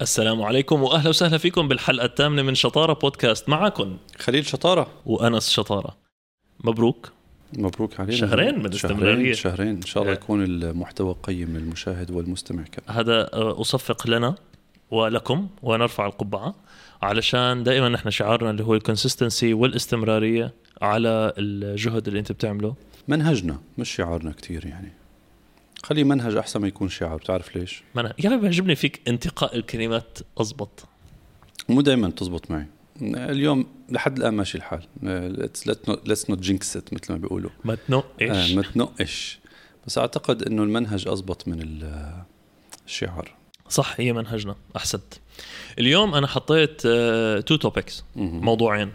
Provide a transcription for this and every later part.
السلام عليكم وأهلا وسهلا فيكم بالحلقة الثامنة من شطارة بودكاست. معكم خليل شطارة. وأنس شطارة. مبروك. مبروك علينا. شهرين من الاستمرارية. شهرين, شهرين. إن شاء الله إيه. يكون المحتوى قيم للمشاهد والمستمع كمان. هذا آه، أصفق لنا ولكم ونرفع القبعة علشان دائما نحن شعارنا اللي هو الكونسستنسي والاستمرارية على الجهد اللي أنت بتعمله. منهجنا مش شعارنا كتير يعني. خلي منهج أحسن ما يكون شعار بتعرف ليش؟ ما أنا يعني بيعجبني فيك انتقاء الكلمات اضبط مو دائما تزبط معي. اليوم لحد الآن ماشي الحال. let's not jinx مثل ما بيقولوا. ما آه تنقش ما تنقش. بس أعتقد إنه المنهج اضبط من ال- الشعار صح هي منهجنا. أحسنت. اليوم أنا حطيت two topics مهم. موضوعين.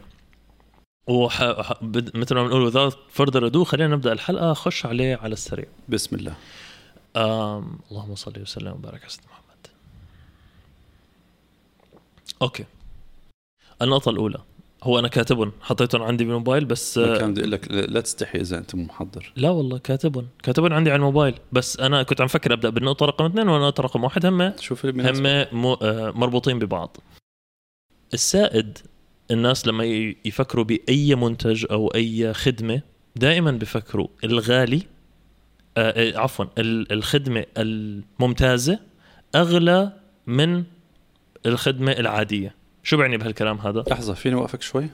وح... مثل ما بنقول without further ado خلينا نبدأ الحلقة خش عليه على السريع. بسم الله. اللهم صل وسلم وبارك على سيدنا محمد. أوكي. النقطة الأولى. هو أنا كاتبهم حطيتهم عندي بالموبايل بس كان بدي أقول لك لا تستحي إذا أنت مو محضر. لا والله كاتبهم كاتبهم عندي على الموبايل. بس أنا كنت عم فكر أبدأ بالنقطة رقم اثنين والنقطة رقم واحد. هم شوف. هم آه، مربوطين ببعض. السائد الناس لما يفكروا بأي منتج أو أي خدمة دائما بفكروا الغالي عفوا ال- الخدمة الممتازة أغلى من الخدمة العادية. شو بعني بهالكلام هذا؟ لحظة فيني أوقفك شوي؟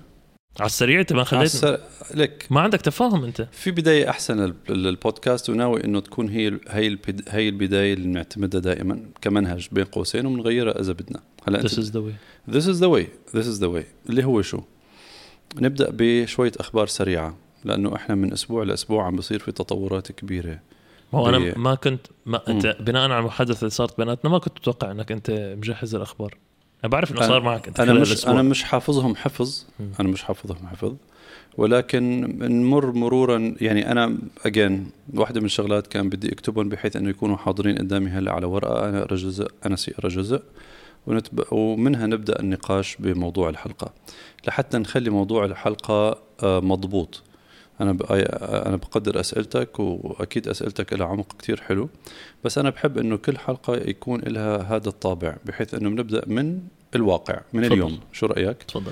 على السريع أنت ما خليت عالسر... لك ما عندك تفاهم أنت. في بداية أحسن لل- للبودكاست وناوي إنه تكون هي هي البد- هي البداية اللي بنعتمدها دائما كمنهج بين قوسين وبنغيرها إذا بدنا. هلا This is the way. This is the way. This is the way. اللي هو شو؟ نبدأ بشوية أخبار سريعة. لأنه إحنا من أسبوع لأسبوع عم بصير في تطورات كبيرة. ما هو أنا ما كنت ما أنت بناء على المحادثة اللي صارت بيناتنا ما كنت متوقع إنك أنت مجهز الأخبار. أنا بعرف إنه صار معك أنت خلال مش الأسبوع. أنا مش حافظهم حفظ. أنا مش حافظهم حفظ. ولكن نمر مرورا يعني أنا اجين واحدة من الشغلات كان بدي أكتبهم بحيث إنه يكونوا حاضرين قدامي هلأ على ورقة. أنا أقرأ جزء أنا أقرأ جزء. ونتب... ومنها نبدأ النقاش بموضوع الحلقة. لحتى نخلي موضوع الحلقة آه، مضبوط. أنا. أنا بقدر أسئلتك وأكيد أسئلتك لها عمق كتير حلو بس أنا بحب إنه كل حلقة يكون لها هذا الطابع بحيث إنه بنبدأ من الواقع من تفضل. اليوم شو رأيك تفضل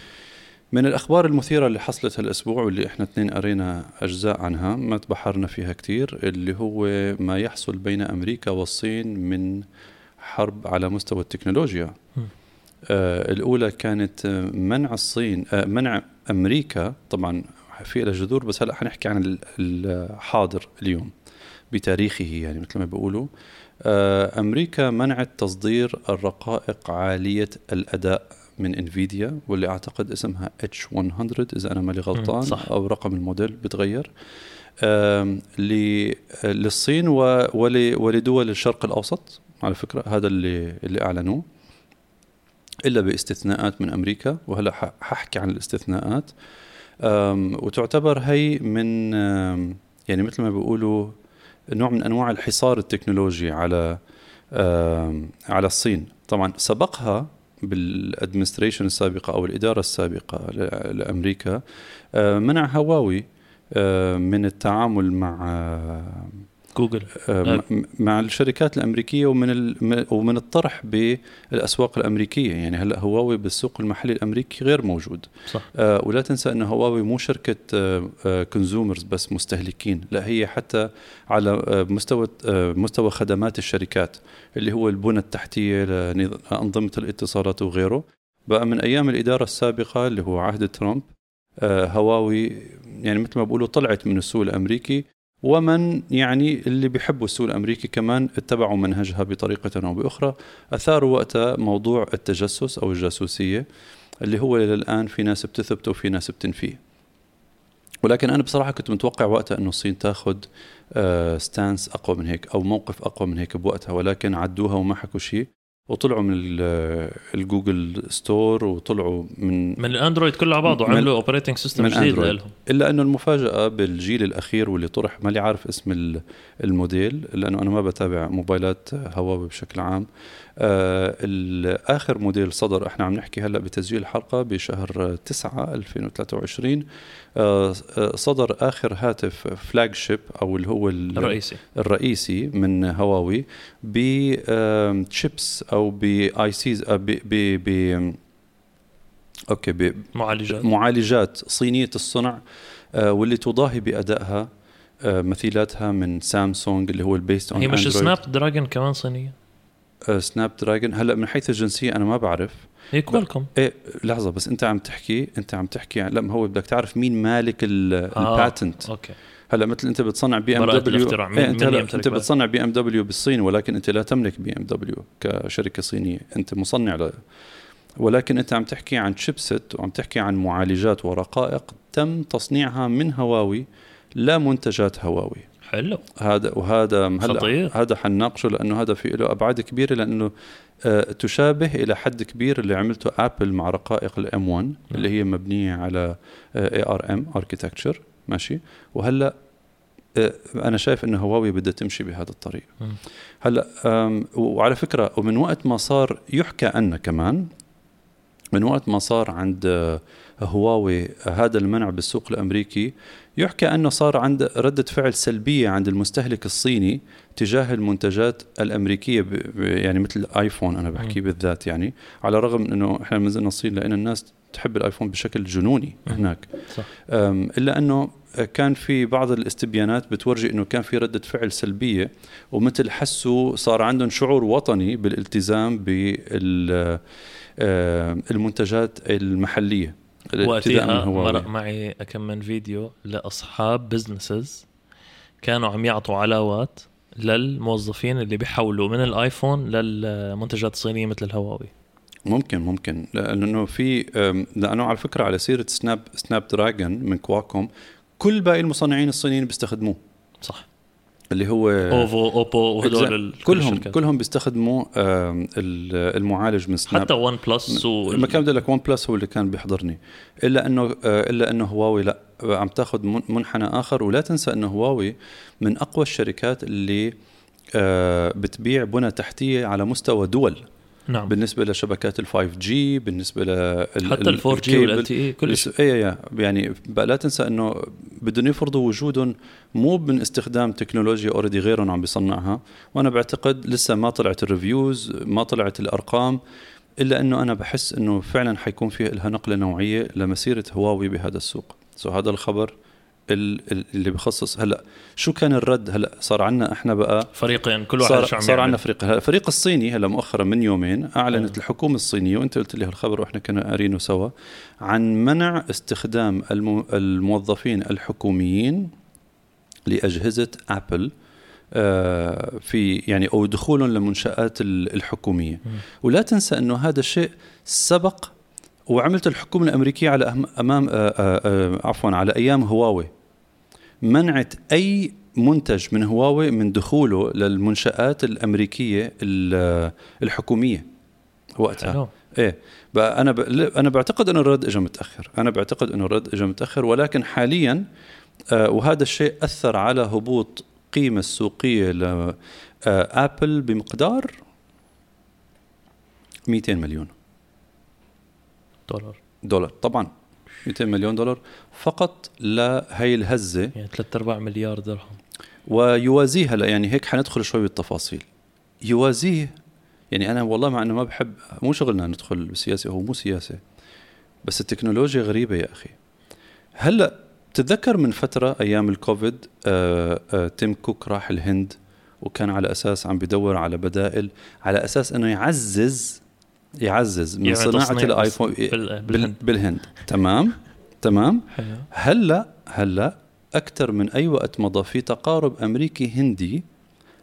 من الأخبار المثيرة اللي حصلت هالأسبوع واللي إحنا اثنين قرينا أجزاء عنها ما تبحرنا فيها كتير اللي هو ما يحصل بين أمريكا والصين من حرب على مستوى التكنولوجيا. آه الأولى كانت منع الصين آه منع أمريكا طبعا في لها جذور بس هلأ حنحكي عن ال- الحاضر اليوم بتاريخه يعني مثل ما بيقولوا. آه، أمريكا منعت تصدير الرقائق عالية الأداء من انفيديا واللي أعتقد اسمها H100 إذا أنا مالي غلطان صح. أو رقم الموديل بتغير للصين ولدول الشرق الأوسط على فكرة هذا اللي اللي أعلنوه إلا باستثناءات من أمريكا. وهلأ ححكي عن الاستثناءات. وتعتبر هي من يعني مثل ما بيقولوا نوع من أنواع الحصار التكنولوجي على على الصين. طبعا سبقها بال administration السابقة أو الإدارة السابقة لأمريكا منع هواوي من التعامل مع جوجل. آه، م- مع الشركات الأمريكية ومن ومن الطرح بالأسواق الأمريكية. يعني هلأ هواوي بالسوق المحلي الأمريكي غير موجود. صح. آه، ولا تنسى أن هواوي مو شركة consumers بس مستهلكين. لا هي حتى على آه، مستوى آه، مستوى خدمات الشركات اللي هو البنى التحتية لانظمه الاتصالات وغيره. بقى من أيام الإدارة السابقة اللي هو عهد ترامب آه، هواوي يعني مثل ما بقولوا طلعت من السوق الأمريكي. ومن يعني اللي بيحبوا السوق الأمريكي كمان اتبعوا منهجها بطريقة أو بأخرى. أثاروا وقتها موضوع التجسس أو الجاسوسية اللي هو للان في ناس بتثبته وفي ناس بتنفيه ولكن أنا بصراحة كنت متوقع وقتها انه الصين تاخذ ستانس أقوى من هيك أو موقف أقوى من هيك بوقتها ولكن عدوها وما حكوا شيء. وطلعوا من ال- ال Google Store وطلعوا من من الأندرويد كله على بعضه عملوا operating system جديد. لهم إلا أنه المفاجأة بالجيل الأخير واللي طرح مالي عارف اسم ال- الموديل لأنه أنا ما بتابع موبايلات هواوي بشكل عام اخر موديل صدر إحنا عم نحكي هلأ بتسجيل الحلقة بشهر 9 2023 آه آه، صدر آخر هاتف flagship أو اللي هو ال- الرئيسي. الرئيسي من هواوي بشيبس أو ب ICs ب okay معالجات. بمعالجات صينية الصنع آه، واللي تضاهي بأدائها آه، مثيلاتها من سامسونج اللي هو ال best one هي مش سناب دراجون كمان صينية؟ سناب دراجون هلا من حيث الجنسية أنا ما بعرف. هي Qualcomm إيه لحظة بس أنت عم تحكي أنت عم تحكي لا ما هو بدك تعرف مين مالك ال- آه. ال patent okay. هلا مثل أنت بتصنع BMW أنت هلا أنت؟ بتصنع BMW بالصين ولكن أنت لا تملك BMW كشركة صينية. أنت مصنع ل... ولكن أنت عم تحكي عن chipset وعم تحكي عن معالجات ورقائق تم تصنيعها من هواوي لا منتجات هواوي. حلو هذا وهذا هلا. هذا حنناقشه لأنه هذا في له أبعاد كبيرة لأنه آه، تشابه إلى حد كبير اللي عملته ابل مع رقائق ال M 1 اللي هي مبنية على ARM architecture ماشي؟ وهلا آه، أنا شايف إنه هواوي بدها تمشي بهذا الطريق. مم. هلا وعلى فكرة ومن وقت ما صار يحكى عنا كمان من وقت ما صار عند آه، هواوي هذا المنع بالسوق الأمريكي. يحكى أنه صار عند ردة فعل سلبية عند المستهلك الصيني تجاه المنتجات الأمريكية يعني مثل الآيفون أنا بحكي مم. بالذات يعني. على الرغم أنه إحنا من الصين لأن الناس تحب الآيفون بشكل جنوني. هناك. صح. إلا أنه كان في بعض الاستبيانات بتورجي أنه كان في ردة فعل سلبية ومثل حسوا صار عندهم شعور وطني بالالتزام بال المنتجات المحلية. وقتها. مرق معي كم من فيديو لأصحاب بزنسز كانوا عم يعطوا علاوات للموظفين اللي بيحولوا من الآيفون للمنتجات الصينية مثل الهواوي. ممكن ممكن. لأنه في لأنه على فكرة على سيرة سناب Snapdragon من Qualcomm كل باقي المصنعين الصينيين بيستخدموه. صح. اللي هو أوفو Oppo وهدول كلهم الشركات. كلهم بيستخدموا المعالج من سناب حتى OnePlus و ما كان بدي لك OnePlus هو اللي كان بيحضرني. إلا إنه آه، إلا إنه هواوي لا. عم تاخذ من- منحنى آخر ولا تنسى إنه هواوي من أقوى الشركات اللي آه، بتبيع بنى تحتية على مستوى دول. نعم. بالنسبة لشبكات ال 5G بالنسبة ل حتى ال 4 جي وال تي اي كل شيء إيه يعني بقى لا تنسى إنه بدهم يفرضوا وجودهم مو من استخدام تكنولوجيا already غيرهم عم بيصنعها. وأنا بعتقد لسه ما طلعت ال reviews ما طلعت الارقام إلا إنه أنا بحس إنه فعلا حيكون في لها نقلة نوعية لمسيرة هواوي بهذا السوق. so هذا الخبر. ال- ال- اللي بخصص هلا شو كان الرد هلا صار عنا إحنا بقى فريقين كل واحد صار, شو عم صار. عندنا فريق هلا الفريق الصيني هلا مؤخرا من يومين أعلنت. الحكومة الصينية وأنت قلت لي هالخبر وإحنا كنا قارينه سوا عن منع استخدام الم- الموظفين الحكوميين لأجهزة ابل آه، في يعني أو دخولهم للمنشات ال- الحكومية. ولا تنسى إنه هذا الشيء سبق وعملت الحكومة الأمريكية على امام آه، آه، آه، عفوا على أيام هواوي. منعت أي منتج من هواوي من دخوله للمنشآت الأمريكية ال- الحكومية وقتها. حلو. إيه. بقى أنا ب... أنا بعتقد إنه الرد اجى متأخر. أنا بعتقد إنه الرد اجى متأخر. ولكن حاليا آه وهذا الشيء أثر على هبوط قيمة السوقية لابل بمقدار 200 مليون. دولار. دولار. طبعا 200 مليون دولار فقط لهي الهزة. يعني ثلاث أرباع مليار درهم. ويوازيه هلا يعني هيك حندخل شوي بالتفاصيل. يوازيه يعني أنا والله مع إنه ما بحب مو شغلنا ندخل بالسياسة هو مو سياسة. بس التكنولوجيا غريبة يا أخي. هلأ بتتذكر من فترة أيام الكوفيد آه آه تيم كوك راح الهند وكان على أساس عم بدور على بدائل على أساس إنه يعزز يعزز من يعني صناعة الآيفون بال- بال- بالهند. بالهند. تمام؟ تمام؟ هلا هلا أكثر من أي وقت مضى في تقارب أمريكي هندي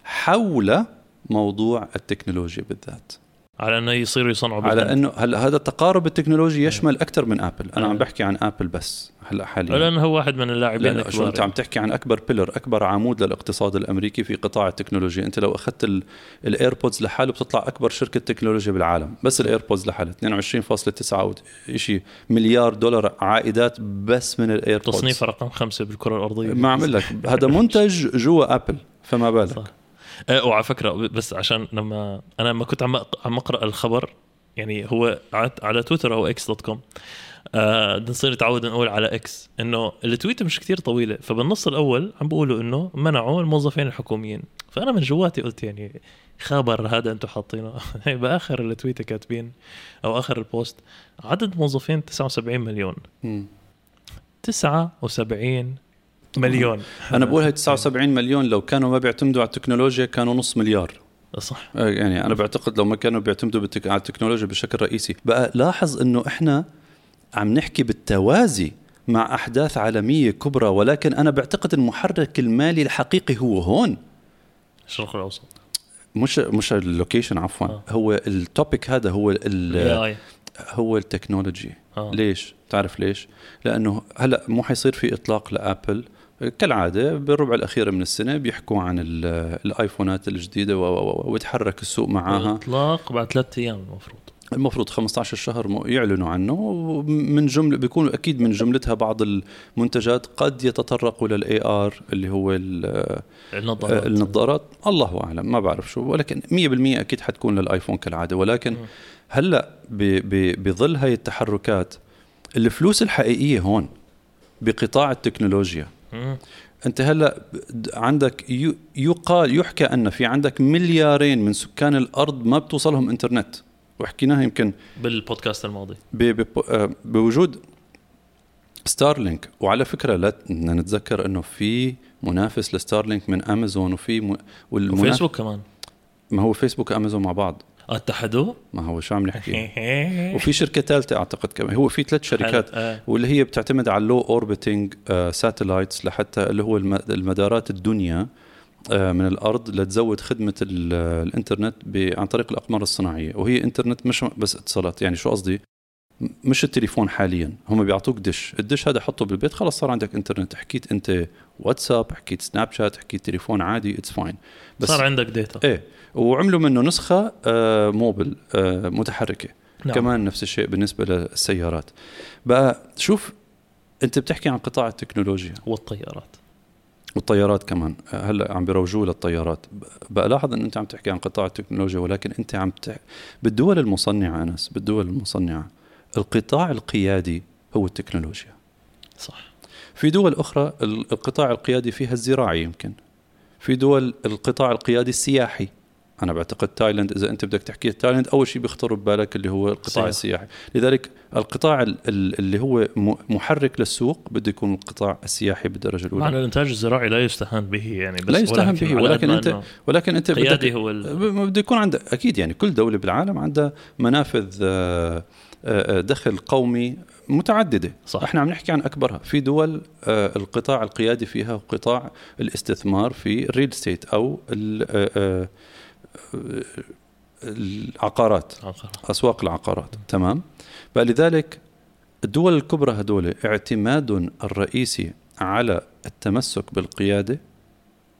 حول موضوع التكنولوجيا بالذات. على أنه يصيروا يصنعوا على. أنه هلا هذا التقارب التكنولوجي يشمل أكثر من آبل؟ أنا عم آه. بحكي عن آبل بس هلا حاليا. لأنه هو واحد من اللاعبين شو الكبار. أنت عم تحكي عن أكبر pillar أكبر عمود للاقتصاد الأمريكي في قطاع التكنولوجيا. أنت لو أخذت ال- ال AirPods لحاله بتطلع أكبر شركة تكنولوجيا بالعالم. بس ال AirPods لحالها 22.9 أو شيء مليار دولار عائدات بس من ال AirPods تصنيف رقم خمسة بالكرة الأرضية. ما عم لك هذا منتج جوا آبل فما بالك. صح. آه، وعلى فكرة بس عشان لما أنا لما كنت عم عم أقرأ الخبر يعني هو على- تويتر أو X dot com آه بدنا نصير نتعود نقول على X إنه ال tweet مش كتير طويلة فبالنص الأول عم بيقولوا إنه منعوا الموظفين الحكوميين. فأنا من جواتي قلت يعني خبر هذا أنتم حاطينه. بآخر ال tweet كاتبين أو آخر ال post عدد موظفين 79 مليون. مم. 79 مليون. أنا بقول هي 79 مليون لو كانوا ما بيعتمدوا على التكنولوجيا كانوا نص مليار. صح. آه، يعني أنا بعتقد لو ما كانوا بيعتمدوا بال tech... على التكنولوجيا بشكل رئيسي. بقى لاحظ إنه إحنا عم نحكي بالتوازي مع أحداث عالمية كبرى ولكن أنا بعتقد المحرك المالي الحقيقي هو هون. الشرق الأوسط. مش مش ال location عفوا. آه. هو ال topic هذا هو ال... هو ال technology. آه. ليش؟ تعرف ليش؟ لأنه هلأ مو حيصير في إطلاق ل Apple. كالعادة بالربع الأخير من السنة بيحكوا عن ال- الآيفونات الجديدة ويتحرك السوق معاها. اطلاق بعد ثلاث أيام المفروض. المفروض 15 الشهر يعلنوا عنه. من جمله بيكونوا أكيد من جملتها بعض المنتجات قد يتطرقوا لل AR اللي هو ال- النظارات. النظارات. الله أعلم ما بعرف شو. ولكن 100% أكيد حتكون للآيفون كالعادة. ولكن. هلأ بظل هاي التحركات الفلوس الحقيقية هون بقطاع التكنولوجيا. أنت هلا عندك يقال يحكى أن في عندك مليارين من سكان الأرض ما بتوصلهم إنترنت. وحكيناها يمكن بالبودكاست الماضي. آه، بوجود Starlink. وعلى فكرة لا نتذكر إنه في منافس ل Starlink من أمازون وفي م... وفيسبوك كمان. ما هو فيسبوك وأمازون مع بعض. اتحدوا ما هو شو عم نحكي؟ وفي شركة ثالثة أعتقد كمان. هو في ثلاث شركات آه. واللي هي بتعتمد على ال low orbiting satellites لحتى اللي هو الم- المدارات الدنيا آه، من الأرض لتزود خدمة ال- الإنترنت عن طريق الأقمار الصناعية. وهي إنترنت مش بس اتصالات. يعني شو قصدي؟ مش التليفون حاليا. هم بيعطوك دش. الدش هذا حطه بالبيت خلص صار عندك إنترنت. حكيت أنت واتساب حكيت سناب شات حكيت تليفون عادي it's fine بس صار عندك data إيه. وعملوا منه نسخة آه، موبل آه، متحركة. نعم. كمان نفس الشيء بالنسبة للسيارات. بقى شوف أنت بتحكي عن قطاع التكنولوجيا. والطيارات. والطيارات كمان. هلأ عم بيروجوا للطيارات. بقى لاحظ إن أنت عم تحكي عن قطاع التكنولوجيا ولكن أنت عم تح... بالدول المصنعة أنس بالدول المصنعة القطاع القيادي هو التكنولوجيا. صح. في دول أخرى ال- القطاع القيادي فيها الزراعي يمكن. في دول القطاع القيادي السياحي. أنا بعتقد تايلاند إذا أنت بدك تحكي تايلاند أول شيء بيخطر ببالك اللي هو القطاع سياحة. السياحي لذلك القطاع ال- ال- اللي هو محرك للسوق بده يكون القطاع السياحي بالدرجة الأولى الإنتاج الزراعي لا يستهان به يعني بس لا يستهان به، ولكن إنه ولكن أنت بدك هو ال... بده يكون عندك أكيد يعني كل دولة بالعالم عندها منافذ آه، آه، دخل قومي متعددة صح. إحنا عم نحكي عن أكبرها في دول آه، القطاع القيادي فيها قطاع الاستثمار في الريل ستيت أو آه، آه، آه، العقارات آخر. أسواق العقارات تمام فلذلك الدول الكبرى هدول اعتمادهم الرئيسي على التمسك بالقيادة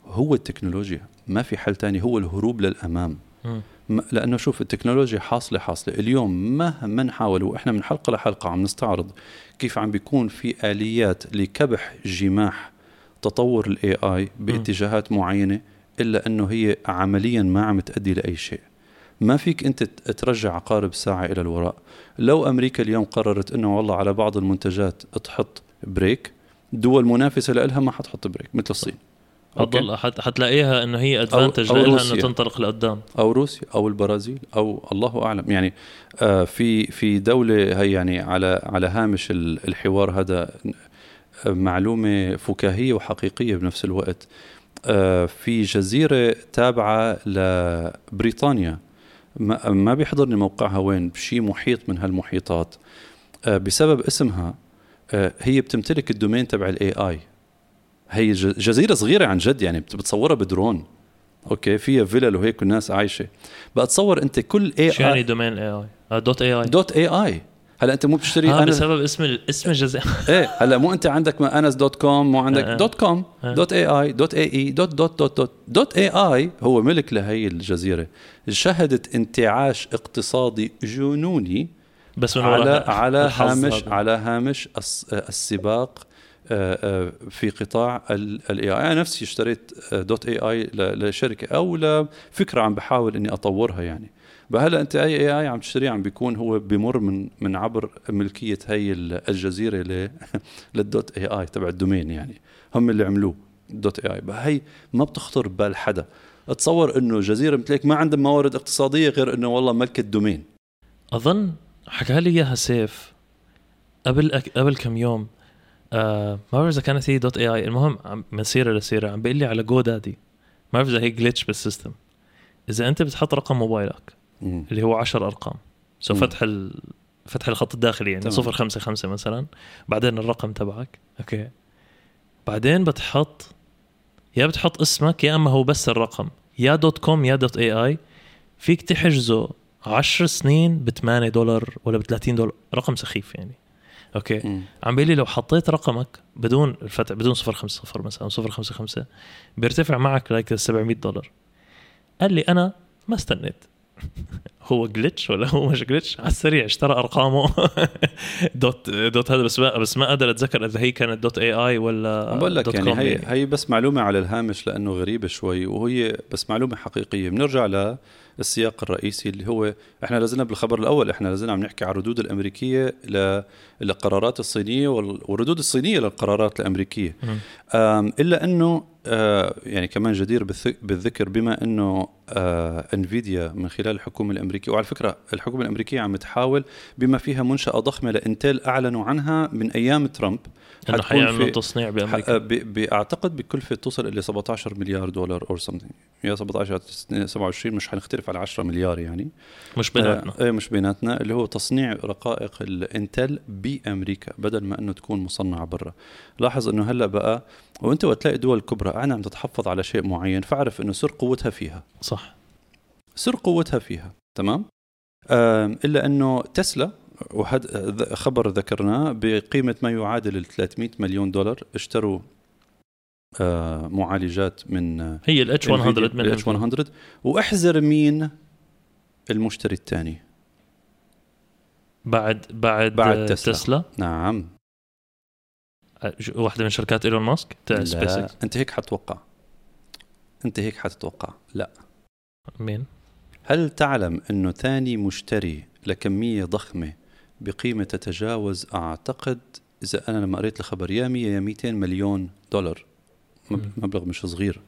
هو التكنولوجيا ما في حل تاني هو الهروب للأمام مم. م- لأنه شوف التكنولوجيا حاصلة حاصلة اليوم مهما نحاول وإحنا من حلقة لحلقة عم نستعرض كيف عم بيكون في آليات لكبح جماح تطور الاي اي باتجاهات معينة إلا أنه هي عمليا ما عم تؤدي لأي شيء. ما فيك أنت ترجع عقارب ساعة إلى الوراء. لو أمريكا اليوم قررت إنه والله على بعض المنتجات تحط brake دول منافسة لها ما حتحط brake مثل الصين. حت... حتلاقيها إنه هي advantage أو لها إنه. تنطلق لقدام. أو روسيا أو البرازيل أو الله أعلم. يعني آه، في في دولة هي يعني على على هامش ال- الحوار هذا آه، معلومة فكاهية وحقيقية بنفس الوقت. في جزيرة تابعة لبريطانيا. ما ما بيحضرني موقعها وين؟ بشي محيط من هالمحيطات. آه، بسبب اسمها آه، هي بتمتلك ال domain تبع ال AI هي جزيرة صغيرة عن جد يعني بت- بتصورها ب drone. okay فيها فيلل وهيك والناس عايشة. بقى تصور أنت كل AI شو يعني AI domain AI AI dot AI dot AI هلا انت مو بتشتري آه أنا بسبب اسم اسم الجزيره إيه هلا مو انت عندك ما أنس dot com مو عندك آه. دوت كوم آه. دوت اي آي دوت اي إي دوت دوت دوت دوت دوت اي آي هو ملك لهي الجزيرة شهدت انتعاش اقتصادي جنوني بس من على على هامش. على هامش الس- السباق آه، آه، في قطاع ال AI أنا نفسي اشتريت dot AI لشركة أو لفكرة عم بحاول إني أطورها يعني هلا انت AI AI عم تشتريه عم بيكون هو بمر من من عبر ملكية هي الجزيرة لل dot AI تبع ال domain يعني. هم اللي عملوه dot AI هي ما بتخطر ببال حدا اتصور انه جزيرة مثل هيك ما عندها موارد اقتصادية غير انه والله ملك ال domain. أظن حكى لي إياها سيف قبل أك... قبل كم يوم آه ما بعرف إذا كانت هي dot AI المهم من سيرة لسيرة عم بيقول لي على GoDaddy ما بعرف إذا هي glitch بال system. إذا أنت بتحط رقم موبايلك مم. اللي هو 10 أرقام. so فتح ال... فتح الخط الداخلي يعني. 055 مثلا. بعدين الرقم تبعك. أوكي. بعدين بتحط يا بتحط اسمك يا أما هو بس الرقم. يا dot com يا dot AI. فيك تحجزه 10 سنين ب 8 دولار ولا ب 30 دولار. رقم سخيف يعني. أوكي. م. عم بيقول لي لو حطيت رقمك بدون الفتح بدون 050 مثلا 055 بيرتفع معك like 700 دولار. قال لي أنا ما استنيت. هو glitch ولا هو مش glitch على السريع اشترى أرقامه. dot dot هذا بس ما بس ما قادر أتذكر إذا هي كانت dot AI ولا بقول لك يعني هي يعني. هي بس معلومة على الهامش لأنه غريبة شوي وهي بس معلومة حقيقية. بنرجع للسياق الرئيسي اللي هو إحنا لازلنا بالخبر الأول إحنا لازلنا عم نحكي عن الردود الأمريكية للقرارات الصينية والردود الصينية للقرارات الأمريكية. إلا أنه يعني كمان جدير بالذكر بما إنه آه Nvidia من خلال الحكومة الأمريكية وعلى فكرة الحكومة الأمريكية عم تحاول بما فيها منشأة ضخمة ل Intel أعلنوا عنها من أيام ترامب. إنه حيعملوا تصنيع بأمريكا. باعتقد بكلفه توصل إلى 17 مليار دولار or something يا 17 27 مش حنختلف على 10 مليار يعني. مش بيناتنا. آه إيه مش بيناتنا اللي هو تصنيع رقائق ال Intel بأمريكا بدل ما إنه تكون مصنعة برا. لاحظ إنه هلأ بقى وإنت وقت تلاقي دول كبرى أنا عم تتحفظ على شيء معين فأعرف إنه سر قوتها فيها. صح. سر قوتها فيها تمام؟ إلا إنه تسلا وهذا خبر ذكرناه بقيمة ما يعادل 300 مليون دولار اشتروا آه، معالجات من هي الاتش 100 من الاتش 100 وأحذر مين المشتري الثاني؟ بعد بعد, بعد Tesla. Tesla؟ نعم. واحدة من شركات إيلون ماسك؟ سبيس إكس. أنت هيك حتوقع أنت هيك حتتوقع. لا. مين؟ هل تعلم انه ثاني مشتري لكمية ضخمة بقيمة تتجاوز أعتقد إذا أنا لما قريت الخبر يا 100 يا 200 مليون دولار. مبلغ مش صغير.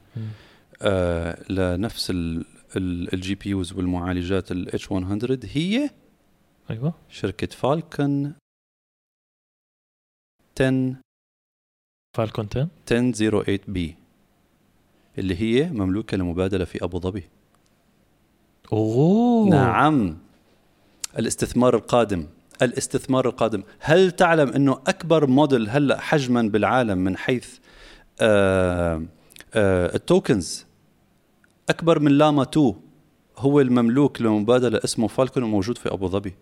آه لنفس ال GPUs والمعالجات ال H100 هي أيوه. شركة Falcon 10 Falcon 10 1008 B اللي هي مملوكة لمبادلة في أبو ظبي. أوه. نعم. الاستثمار القادم الاستثمار القادم. هل تعلم أنه أكبر موديل هلأ حجما بالعالم من حيث آه آه ال tokens؟ أكبر من Llama 2 هو المملوك لمبادلة اسمه Falcon وموجود في أبو ظبي.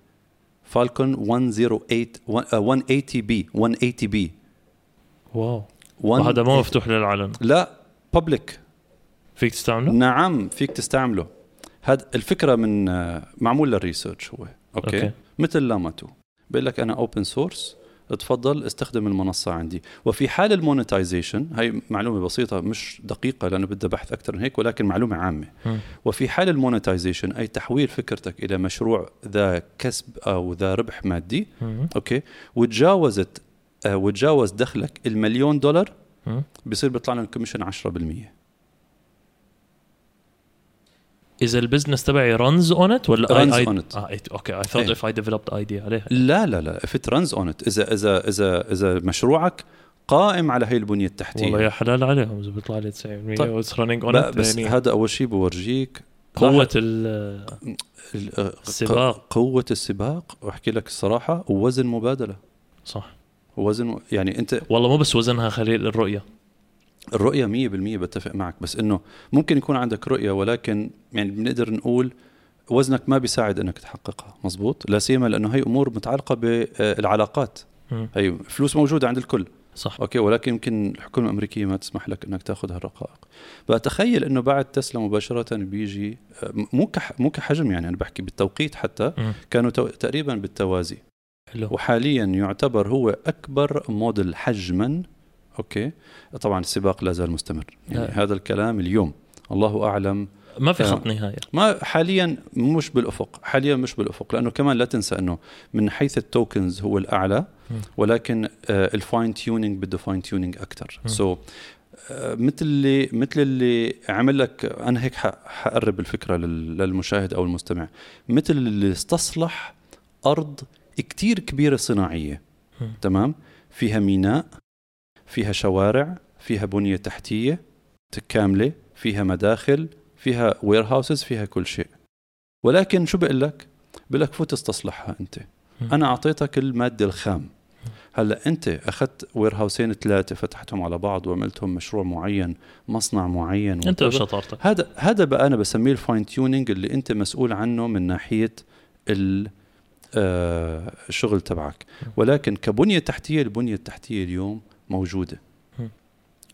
Falcon 108 180 B 180 B wow. وهذا ما مفتوح للعلن لا public فيك تستعمله؟ نعم فيك تستعمله. هذا الفكرة من آه، معمول لل research هو أوكي, أوكي. مثل Llama 2 بيقول لك أنا open source تفضل استخدم المنصة عندي. وفي حال ال monetization هاي معلومة بسيطة مش دقيقة لأنه بدها بحث أكثر من هيك ولكن معلومة عامة. م. وفي حال ال monetization أي تحويل فكرتك إلى مشروع ذا كسب أو ذا ربح مادي م. أوكي؟ وتجاوزت وتجاوز دخلك المليون دولار بصير بيطلع لنا ال commission 10% إذا ال business تبعي runs on it ولا runs on it أوكي I thought if I developed idea عليها. لا لا لا if it runs on it إذا إذا إذا إذا مشروعك قائم على هي البنية التحتية. والله يا حلال عليهم إذا بيطلع لي 90% طيب. what's running on بس يعني هذا أول شيء بورجيك. قوة ال السباق. قوة السباق وأحكي لك الصراحة ووزن مبادلة. صح. وزن يعني انت والله مو بس وزنها خليل الرؤية. الرؤية مية بالمية بتفق معك بس إنه ممكن يكون عندك رؤية ولكن يعني بنقدر نقول وزنك ما بيساعد إنك تحققها. مزبوط لا سيما لأنه هي أمور متعلقة بالعلاقات هي فلوس موجودة عند الكل. صح. أوكي؟ ولكن يمكن الحكومة الأمريكية ما تسمح لك إنك تأخذ هالرقائق. بتخيل إنه بعد تسلا مباشرة بيجي مو كح مو كحجم يعني أنا بحكي بالتوقيت حتى. كانوا تقريبا بالتوازي. حلو. وحاليا يعتبر هو أكبر موديل حجما أوكي طبعا السباق لا زال مستمر يعني لا. هذا الكلام اليوم الله أعلم ما في آه. خط نهايه ما حاليا مش بالأفق حاليا مش بالأفق لأنه كمان لا تنسى أنه من حيث ال tokens هو الأعلى. ولكن ال fine tuning بده fine tuning أكثر. so مثل اللي مثل اللي عمل لك أنا هيك حقرب الفكرة لل- للمشاهد أو المستمع مثل اللي استصلح أرض كتير كبيرة صناعية مم. تمام فيها ميناء فيها شوارع فيها بنية تحتية كاملة فيها مداخل فيها warehouses فيها كل شيء ولكن شو بقول لك بقول لك فوت استصلحها أنت. أنا أعطيتك المادة الخام هلأ أنت أخذت warehouse ين ثلاثة فتحتهم على بعض وعملتهم مشروع معين مصنع معين أنت. وشطارتك هذا هذا بقى أنا بسميه ال fine tuning اللي أنت مسؤول عنه من ناحية ال الشغل تبعك. ولكن كبنية تحتية البنيه التحتيه اليوم موجودة. م.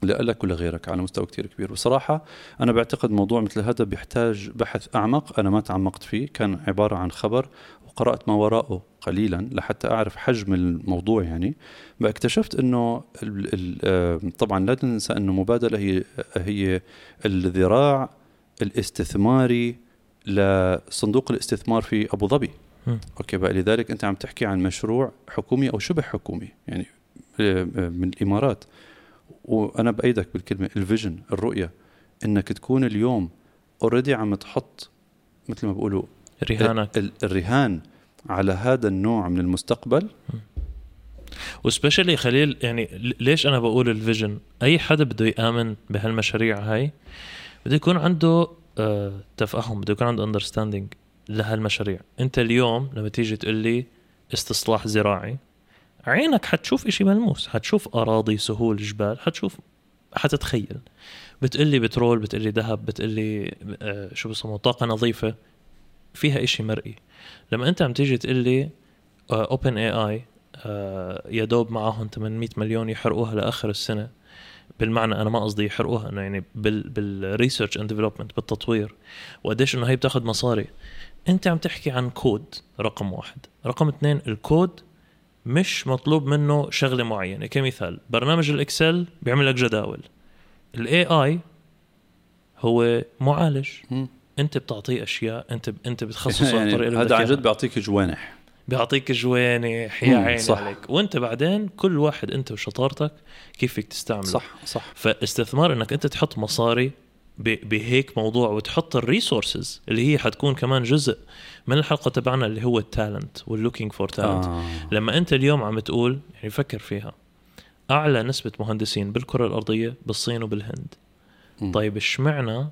لك ولا غيرك على مستوى كتير كبير. بصراحة أنا بعتقد موضوع مثل هذا بيحتاج بحث أعمق. أنا ما تعمقت فيه كان عبارة عن خبر وقرأت ما وراءه قليلا لحتى أعرف حجم الموضوع يعني. اكتشفت أنه آه، طبعا لا ننسى أنه مبادلة هي هي الذراع الاستثماري لصندوق الاستثمار في أبو ظبي. okay بقى لذلك أنت عم تحكي عن مشروع حكومي أو شبه حكومي يعني آه، آه، من الإمارات. وأنا بأيدك بالكلمة ال vision الرؤية إنك تكون اليوم already عم تحط مثل ما بيقولوا رهانك. ال- الرهان على هذا النوع من المستقبل. و especially خليل يعني ليش أنا بقول ال vision؟ أي حدا بده يآمن بهالمشاريع هاي بده يكون عنده آه تفهم بده يكون عنده understanding لهالمشاريع. انت اليوم لما تيجي تقول لي استصلاح زراعي عينك حتشوف إشي ملموس حتشوف أراضي سهول جبال حتشوف حتتخيل. بتقول لي بترول بتقول لي ذهب بتقول لي آه شو بسموه طاقة نظيفة فيها إشي مرئي. لما أنت عم تيجي تقول لي OpenAI يا دوب معهم 800 مليون يحرقوها لآخر السنة بالمعنى أنا ما قصدي يحرقوها انه يعني بال بال research and development بالتطوير وقديش إنه هي بتاخذ مصاري. انت عم تحكي عن كود رقم واحد. رقم اثنين الكود مش مطلوب منه شغلة معينة. كمثال برنامج ال Excel بيعمل لك جداول ال AI هو معالج. انت بتعطيه أشياء انت انت بتخصصه يعني اللي هذا عن. جد بيعطيك جوانح. بيعطيك جوانح يا عيني صح. عليك. وانت بعدين كل واحد انت وشطارتك كيف فيك تستعمله. صح صح. فاستثمار انك انت تحط مصاري ب- بهيك موضوع وتحط ال resources اللي هي حتكون كمان جزء من الحلقة تبعنا اللي هو ال talent وال looking for talent. لما أنت اليوم عم تقول يعني فكر فيها أعلى نسبة مهندسين بالكرة الأرضية بالصين وبالهند مم. طيب إشمعنى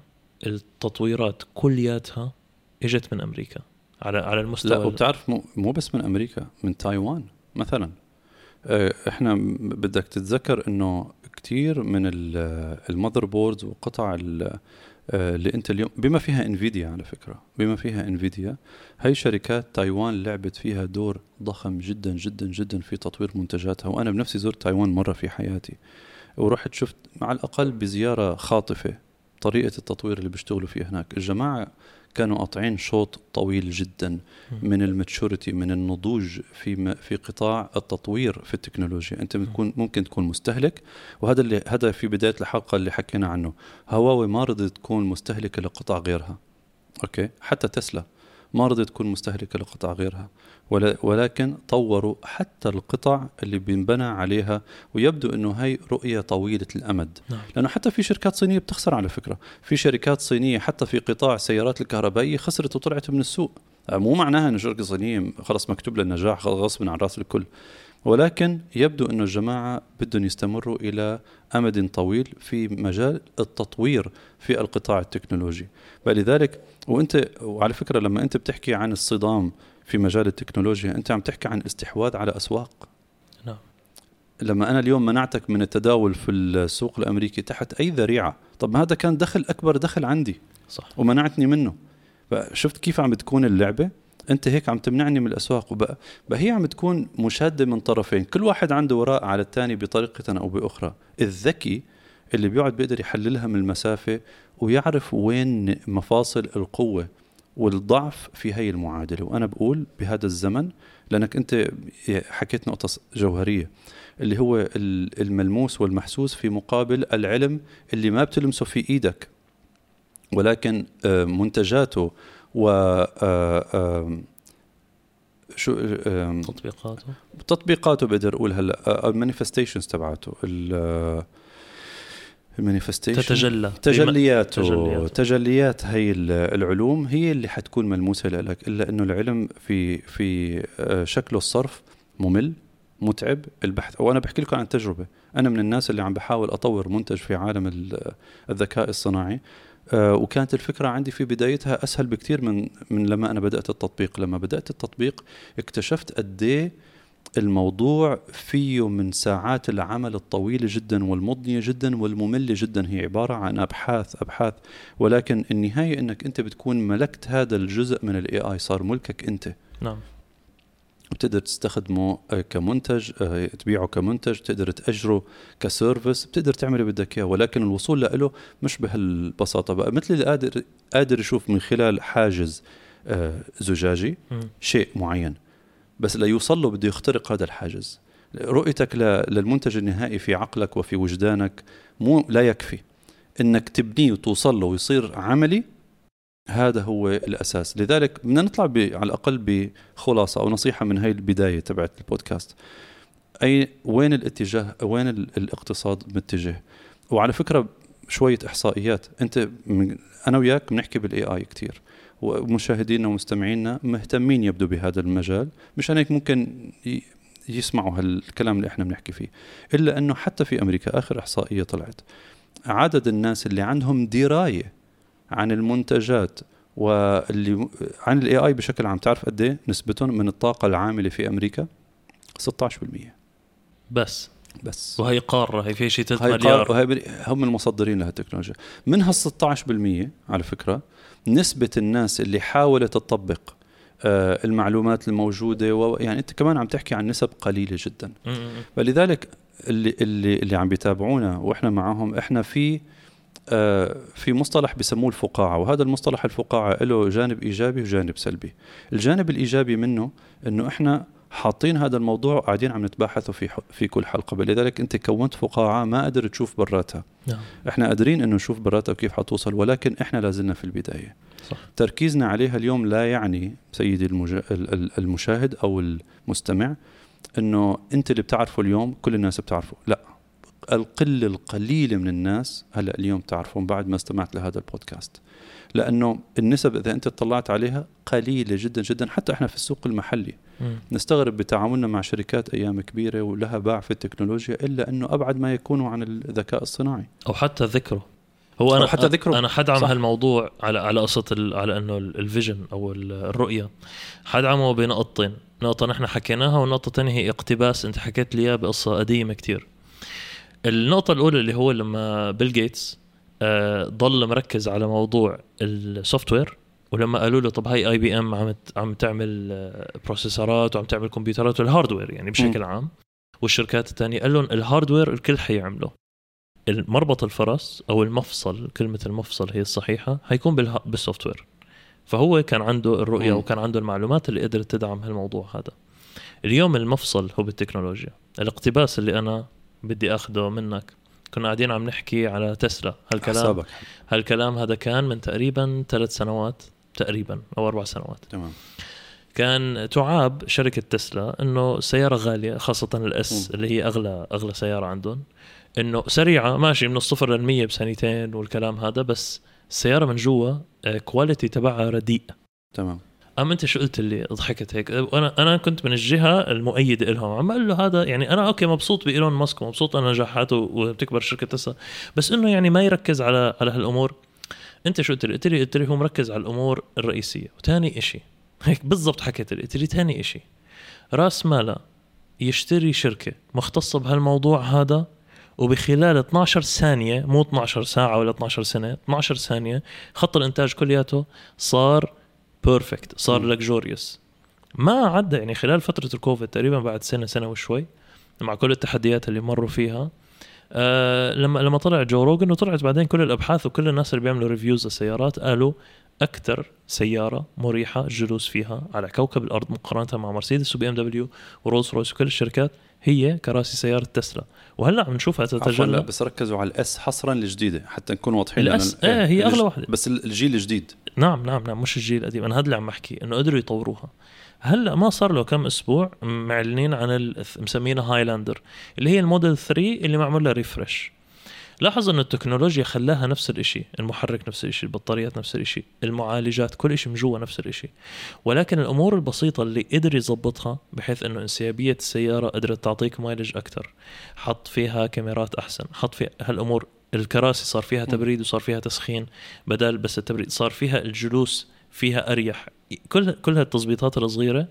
التطويرات كلياتها إجت من أمريكا على على المستوى لا وبتعرف مو, مو بس من أمريكا من تايوان مثلا آه، إحنا م- بدك تتذكر إنه كثير من ال motherboards وقطع ال- آه، اللي انت اليوم. بما فيها Nvidia على فكرة بما فيها Nvidia هي شركات تايوان لعبت فيها دور ضخم جدا جدا جدا في تطوير منتجاتها وأنا بنفسي زرت تايوان مرة في حياتي. ورحت شفت على الأقل بزيارة خاطفة طريقة التطوير اللي بيشتغلوا فيها هناك. الجماعة كانوا قاطعين شوط طويل جدا من ال maturity من النضوج في في قطاع التطوير في التكنولوجيا. أنت بتكون ممكن تكون مستهلك وهذا اللي هذا في بداية الحلقة اللي حكينا عنه. هواوي ما رضت تكون مستهلكة لقطع غيرها. okay؟ حتى تسلا ما رضت تكون مستهلكة لقطع غيرها. ولكن طوروا حتى القطع اللي بينبنى عليها ويبدو إنه هي رؤية طويلة الأمد. نعم. لأنه حتى في شركات صينية بتخسر على فكرة. في شركات صينية حتى في قطاع السيارات الكهربائية خسرت وطلعت من السوق. مو معناها إنه شركة صينية خلص مكتوب للنجاح خلص غصب عن رأس الكل. ولكن يبدو إنه الجماعة بدهم يستمروا إلى أمد طويل في مجال التطوير في القطاع التكنولوجي. فلذلك وانت وعلى فكرة لما أنت بتحكي عن الصدام في مجال التكنولوجيا. أنت عم تحكي عن استحواذ على أسواق. نعم. لما أنا اليوم منعتك من التداول في السوق الأمريكي تحت أي ذريعة طب ما هذا كان دخل أكبر دخل عندي صح. ومنعتني منه. فشفت كيف عم بتكون اللعبة؟ أنت هيك عم تمنعني من الأسواق. وبقى هي عم تكون مشادة من طرفين. كل واحد عنده وراء على الثاني بطريقة أو بأخرى. الذكي اللي بيقعد بيقدر يحللها من المسافة ويعرف وين مفاصل القوة. والضعف في هي المعادلة. وأنا بقول بهذا الزمن لأنك أنت حكيت نقطة جوهرية اللي هو ال- الملموس والمحسوس في مقابل العلم اللي ما بتلمسه في إيدك. ولكن آه، منتجاته و آه، آم، شو تطبيقاته. تطبيقاته بقدر أقول هلأ ال manifestations تبعته ال manifestation تتجلى. تجلياته تجليات. تجليات هي ال- العلوم هي اللي حتكون ملموسة لك إلا إنه العلم في في آه، شكله الصرف ممل متعب البحث. وأنا بحكي لكم عن تجربة. أنا من الناس اللي عم بحاول أطور منتج في عالم ال- الذكاء الصناعي آه، وكانت الفكرة عندي في بدايتها أسهل بكثير من من لما أنا بدأت التطبيق. لما بدأت التطبيق اكتشفت قد إيه الموضوع فيه من ساعات العمل الطويلة جدا والمضنية جدا والمملة جدا. هي عبارة عن أبحاث أبحاث. ولكن النهاية أنك أنت بتكون ملكت هذا الجزء من الاي اي صار ملكك أنت. نعم. بتقدر تستخدمه كمنتج آه، تبيعه كمنتج تقدر تأجره كسيرفيس بتقدر تعمل اللي بدك إياه. ولكن الوصول له مش بهالبساطة بقى. مثل اللي قادر قادر يشوف من خلال حاجز آه، زجاجي. شيء معين. بس ليوصل له بده يخترق هذا الحاجز. رؤيتك للمنتج النهائي في عقلك وفي وجدانك مو لا يكفي. إنك تبنيه وتوصل له ويصير عملي هذا هو الأساس. لذلك بدنا نطلع على الأقل بخلاصة أو نصيحة من هاي البداية تبعت البودكاست. اي وين الاتجاه وين ال- الاقتصاد متجه؟ وعلى فكرة شوية إحصائيات. أنت أنا وياك بنحكي بال AI كثير ومشاهدينا ومستمعينا مهتمين يبدو بهذا المجال مشان هيك ممكن يسمعوا هالكلام اللي إحنا بنحكي فيه. إلا إنه حتى في أمريكا آخر إحصائية طلعت عدد الناس اللي عندهم دراية عن المنتجات واللي عن الاي اي بشكل عام تعرف قد إيه نسبتهم من الطاقة العاملة في أمريكا؟ 16% بس. بس. وهي قارة هي في شيء 3 هاي مليار. وهي هم المصدرين لهالتكنولوجيا. من هال 16% على فكرة نسبة الناس اللي حاولت تطبق آه، المعلومات الموجودة و... يعني أنت كمان عم تحكي عن نسب قليلة جدا. فلذلك اللي اللي اللي عم بيتابعونا وإحنا معاهم إحنا في آه، في مصطلح بسموه الفقاعة وهذا المصطلح الفقاعة له جانب إيجابي وجانب سلبي الجانب الإيجابي منه إنه إحنا حاطين هذا الموضوع وقاعدين عم نتباحثوا في في كل حلقة. لذلك أنت كونت فقاعه ما قدرت تشوف براتها نعم. إحنا قادرين إنه نشوف براتها وكيف حتوصل ولكن إحنا لازلنا في البداية. صح. تركيزنا عليها اليوم لا يعني سيدي المجا... ال- ال- المشاهد أو المستمع إنه أنت اللي بتعرفه اليوم كل الناس بتعرفه. لا. القلة القليلة من الناس هلأ اليوم تعرفهم بعد ما استمعت لهذا البودكاست. لأنه النسب إذا أنت اطلعت عليها قليلة جدا جدا. حتى إحنا في السوق المحلي م. نستغرب بتعاملنا مع شركات أيام كبيرة ولها باع في التكنولوجيا إلا أنه أبعد ما يكونوا عن الذكاء الصناعي. أو حتى ذكره. هو أنا حتى ذكره. أنا حدعم صح. هالموضوع على على قصة على إنه ال- الفيجن أو ال- الرؤية. حدعمه بنقطتين نقطة نحن حكيناها والنقطة الثانية هي اقتباس. أنت حكيت لي إياه بقصة قديمة كتير. النقطة الأولى اللي هو لما بيل جيتس ضل مركز على موضوع ال software ولما قالوا له طب هاي IBM عم عم تعمل آه، processor ات وعم تعمل كمبيوترات وال hardware يعني بشكل عام والشركات الثانية قال لهم ال hardware الكل حيعمله. المربط الفرس أو المفصل كلمة المفصل هي الصحيحة حيكون بالها- بال software فهو كان عنده الرؤية مم. وكان عنده المعلومات اللي قدرت تدعم هالموضوع هذا. اليوم المفصل هو بالتكنولوجيا. الاقتباس اللي أنا بدي اخذه منك كنا قاعدين عم نحكي على تسلا. هالكلام حسابك. هالكلام هذا كان من تقريبا ثلاث سنوات تقريبا أو أربع سنوات. تمام. كان تعاب شركة تسلا إنه سيارة غالية خاصة الاس. اللي هي اغلى أغلى سيارة عندهم. إنه سريعة ماشي من الصفر للمية بسنتين والكلام هذا بس السياره من جوا quality تبعها رديء. تمام. اما أنت شو قلت لي ضحكت هيك؟ وأنا أنا كنت من الجهة المؤيدة لهم عم أقول له هذا يعني أنا okay مبسوط بإيلون ماسك ومبسوط أنا نجاحاته وبتكبر شركة تسلا بس إنه يعني ما يركز على على هالأمور. أنت شو قلت لي؟ قلت لي قلت لي هو مركز على الأمور الرئيسية. وثاني إشي هيك بالضبط حكيت لي قلت لي ثاني إشي. راس ماله يشتري شركة مختصة بهالموضوع هذا وبخلال 12 ثانية مو 12 ساعة ولا 12 سنة 12 ثانية خط الإنتاج كلياته صار perfect صار. luxurious ما عدى يعني خلال فترة الكوفيد تقريبا بعد سنة سنة وشوي مع كل التحديات اللي مروا فيها آه لما لما طلع جو روجن وطلعت بعدين كل الأبحاث وكل الناس اللي بيعملوا reviews للسيارات قالوا أكثر سيارة مريحة الجلوس فيها على كوكب الأرض مقارنة مع مرسيدس و BMW ورولز رويس وكل الشركات هي كراسي سيارة تسلا. وهلأ عم نشوفها تتجلى. بس ركزوا على ال S حصرا الجديدة حتى نكون واضحين لأن ال S- ال- إيه، هي أغلى الج- واحدة. بس ال- الجيل الجديد. نعم نعم نعم مش الجيل القديم. أنا هذا اللي عم بحكي إنه قدروا يطوروها. هلأ ما صار له كم أسبوع معلنين عن مسمينها هايلاندر اللي هي الموديل 3 اللي معمول لها refresh لاحظ انه التكنولوجيا خلاها نفس الإشي المحرك نفس الإشي البطاريات نفس الإشي المعالجات كل إشي من جوا نفس الإشي. ولكن الأمور البسيطة اللي قدر يظبطها بحيث إنه إنسيابية السيارة قدرت تعطيك مايلج أكثر حط فيها كاميرات أحسن حط فيها هالأمور الكراسي صار فيها تبريد وصار فيها تسخين بدل بس التبريد صار فيها الجلوس فيها أريح. كل كل هالتظبيطات الصغيرة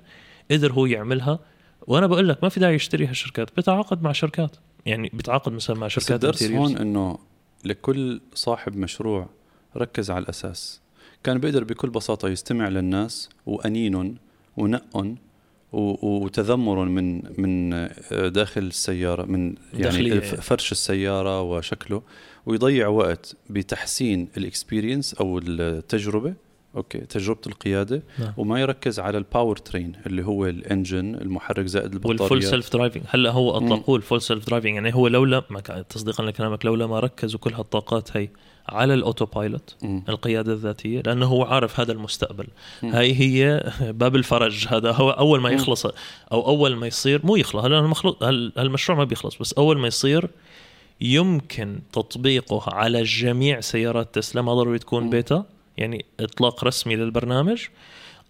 قدر هو يعملها. وأنا بقول لك ما في داعي يشتري هالشركات بتعاقد مع شركات. يعني بتعاقد مثلا مع بس شركات الدرس interiors. هون إنه لكل صاحب مشروع ركز على الأساس كان بيقدر بكل بساطة يستمع للناس وأنين ونق وتذمر من من داخل السيارة من يعني يعني. فرش السيارة وشكله ويضيع وقت بتحسين ال experience أو التجربة أوكي تجربة القيادة نعم. وما يركز على ال power train اللي هو ال engine المحرك زائد البطاريات وال full self driving هلا هو اطلقوه ال full self driving يعني هو لولا ما تصديقا لكلامك لولا ما ركزوا كل هالطاقات هي على ال autopilot. القيادة الذاتية لأنه هو عارف هذا المستقبل مم. هاي هي باب الفرج هذا هو أول ما. يخلص أو أول ما يصير مو يخلص هلا هالمشروع ما بيخلص بس أول ما يصير يمكن تطبيقه على جميع سيارات تسلا ما ضروري تكون. بيتا يعني إطلاق رسمي للبرنامج.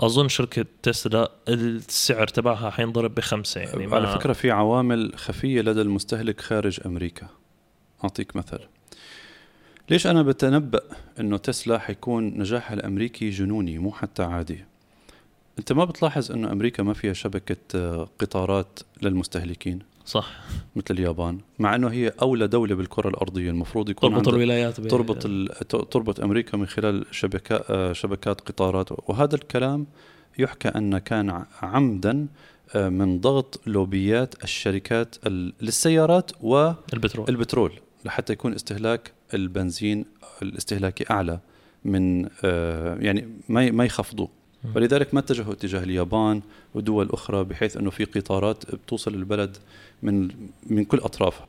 أظن شركة تسلا السعر تبعها حينضرب بخمسة يعني على فكرة في عوامل خفية لدى المستهلك خارج أمريكا. أعطيك مثل. ليش أنا بتنبأ أنه تسلا حيكون نجاحها الأمريكي جنوني مو حتى عادي؟ أنت ما بتلاحظ أنه أمريكا ما فيها شبكة آه، قطارات للمستهلكين؟ صح. مثل اليابان مع أنه هي أولى دولة بالكرة الأرضية المفروض يكون تربط الولايات تربط ال... تربط أمريكا من خلال شبكات شبكات قطارات. وهذا الكلام يحكى أن كان عمدا آه، من ضغط لوبيات الشركات ال- للسيارات البترول. والبترول لحتى يكون استهلاك البنزين الاستهلاكي أعلى من آه، يعني ما ما يخفضوا مم. ولذلك ما اتجهوا اتجاه اليابان ودول أخرى بحيث إنه في قطارات بتوصل البلد من من كل أطرافها.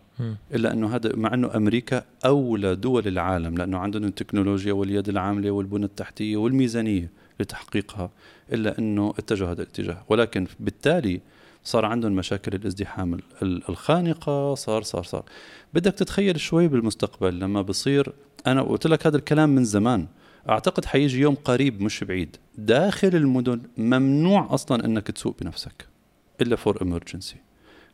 إلا أنه هذا مع أنه أمريكا أولى دول العالم لأنه عندهم التكنولوجيا واليد العاملة والبنى التحتية والميزانية لتحقيقها إلا أنه اتجهوا هذا الاتجاه. ولكن بالتالي صار عندهم مشاكل الازدحام ال- الخانقة صار صار صار. بدك تتخيل شوي بالمستقبل لما بصير أنا قلت لك هذا الكلام من زمان. أعتقد حيجي يوم قريب مش بعيد. داخل المدن ممنوع أصلا إنك تسوق بنفسك إلا for emergency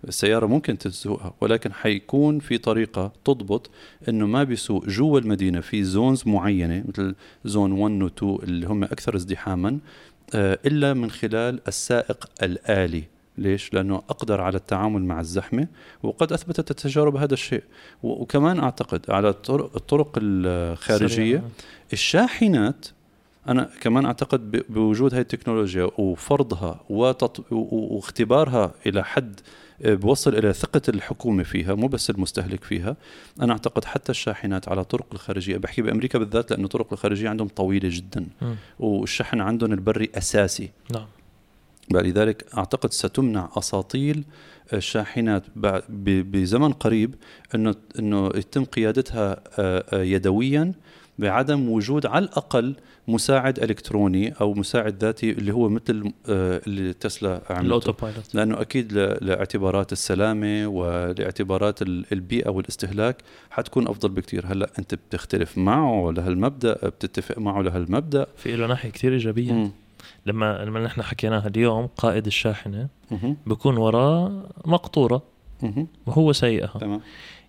السيارة ممكن تسوقها ولكن حيكون في طريقة تضبط إنه ما بيسوق جوا المدينة في zones معينة مثل zone 1 و 2 اللي هم أكثر ازدحاما آه، إلا من خلال السائق الآلي ليش؟ لأنه أقدر على التعامل مع الزحمة وقد أثبتت التجارب هذا الشيء وكمان أعتقد على الطرق, الطرق الخارجية سريع. الشاحنات أنا كمان أعتقد ب- بوجود هاي التكنولوجيا وفرضها واختبارها إلى حد بوصل إلى ثقة الحكومة فيها مو بس المستهلك فيها. أنا أعتقد حتى الشاحنات على طرق الخارجية بحكي بأمريكا بالذات لأنه الطرق الخارجية عندهم طويلة جدا مم. والشحن عندهم البري أساسي. نعم. لذلك أعتقد ستمنع أساطيل الشاحنات بزمن قريب إنه إنه يتم قيادتها آه، آه، يدويا بعدم وجود على الأقل مساعد إلكتروني أو مساعد ذاتي اللي هو مثل آه، اللي تسلا عملته. ال autopilot لأنه أكيد لإعتبارات السلامة ولإعتبارات ال- البيئة والاستهلاك حتكون أفضل بكثير هلأ أنت بتختلف معه لهالمبدأ بتتفق معه لهالمبدأ. في له ناحية كثير إيجابية. مم. لما لما نحن حكيناها اليوم قائد الشاحنة. بكون وراه مقطورة. وهو سايقها تمام.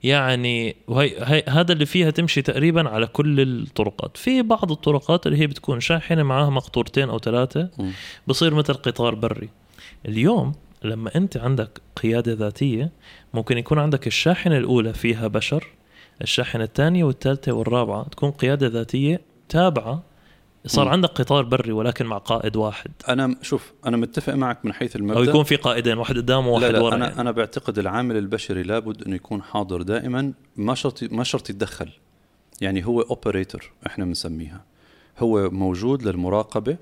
يعني وهي هي هذا اللي فيها تمشي تقريبا على كل الطرقات في بعض الطرقات اللي هي بتكون شاحنة معاها مقطورتين أو ثلاثة. بصير مثل قطار بري اليوم لما أنت عندك قيادة ذاتية ممكن يكون عندك الشاحنة الأولى فيها بشر الشاحنة الثانية والثالثة والرابعة تكون قيادة ذاتية تابعة صار. عندك قطار بري ولكن مع قائد واحد. أنا شوف أنا متفق معك من حيث المبدأ. أو يكون في قائدين واحد قدام وواحد لا لا ورا. أنا يعني. أنا بعتقد العامل البشري لابد انه يكون حاضر دائما. ما شرط ما شرط يتدخل. يعني هو operator إحنا بنسميها. هو موجود للمراقبة.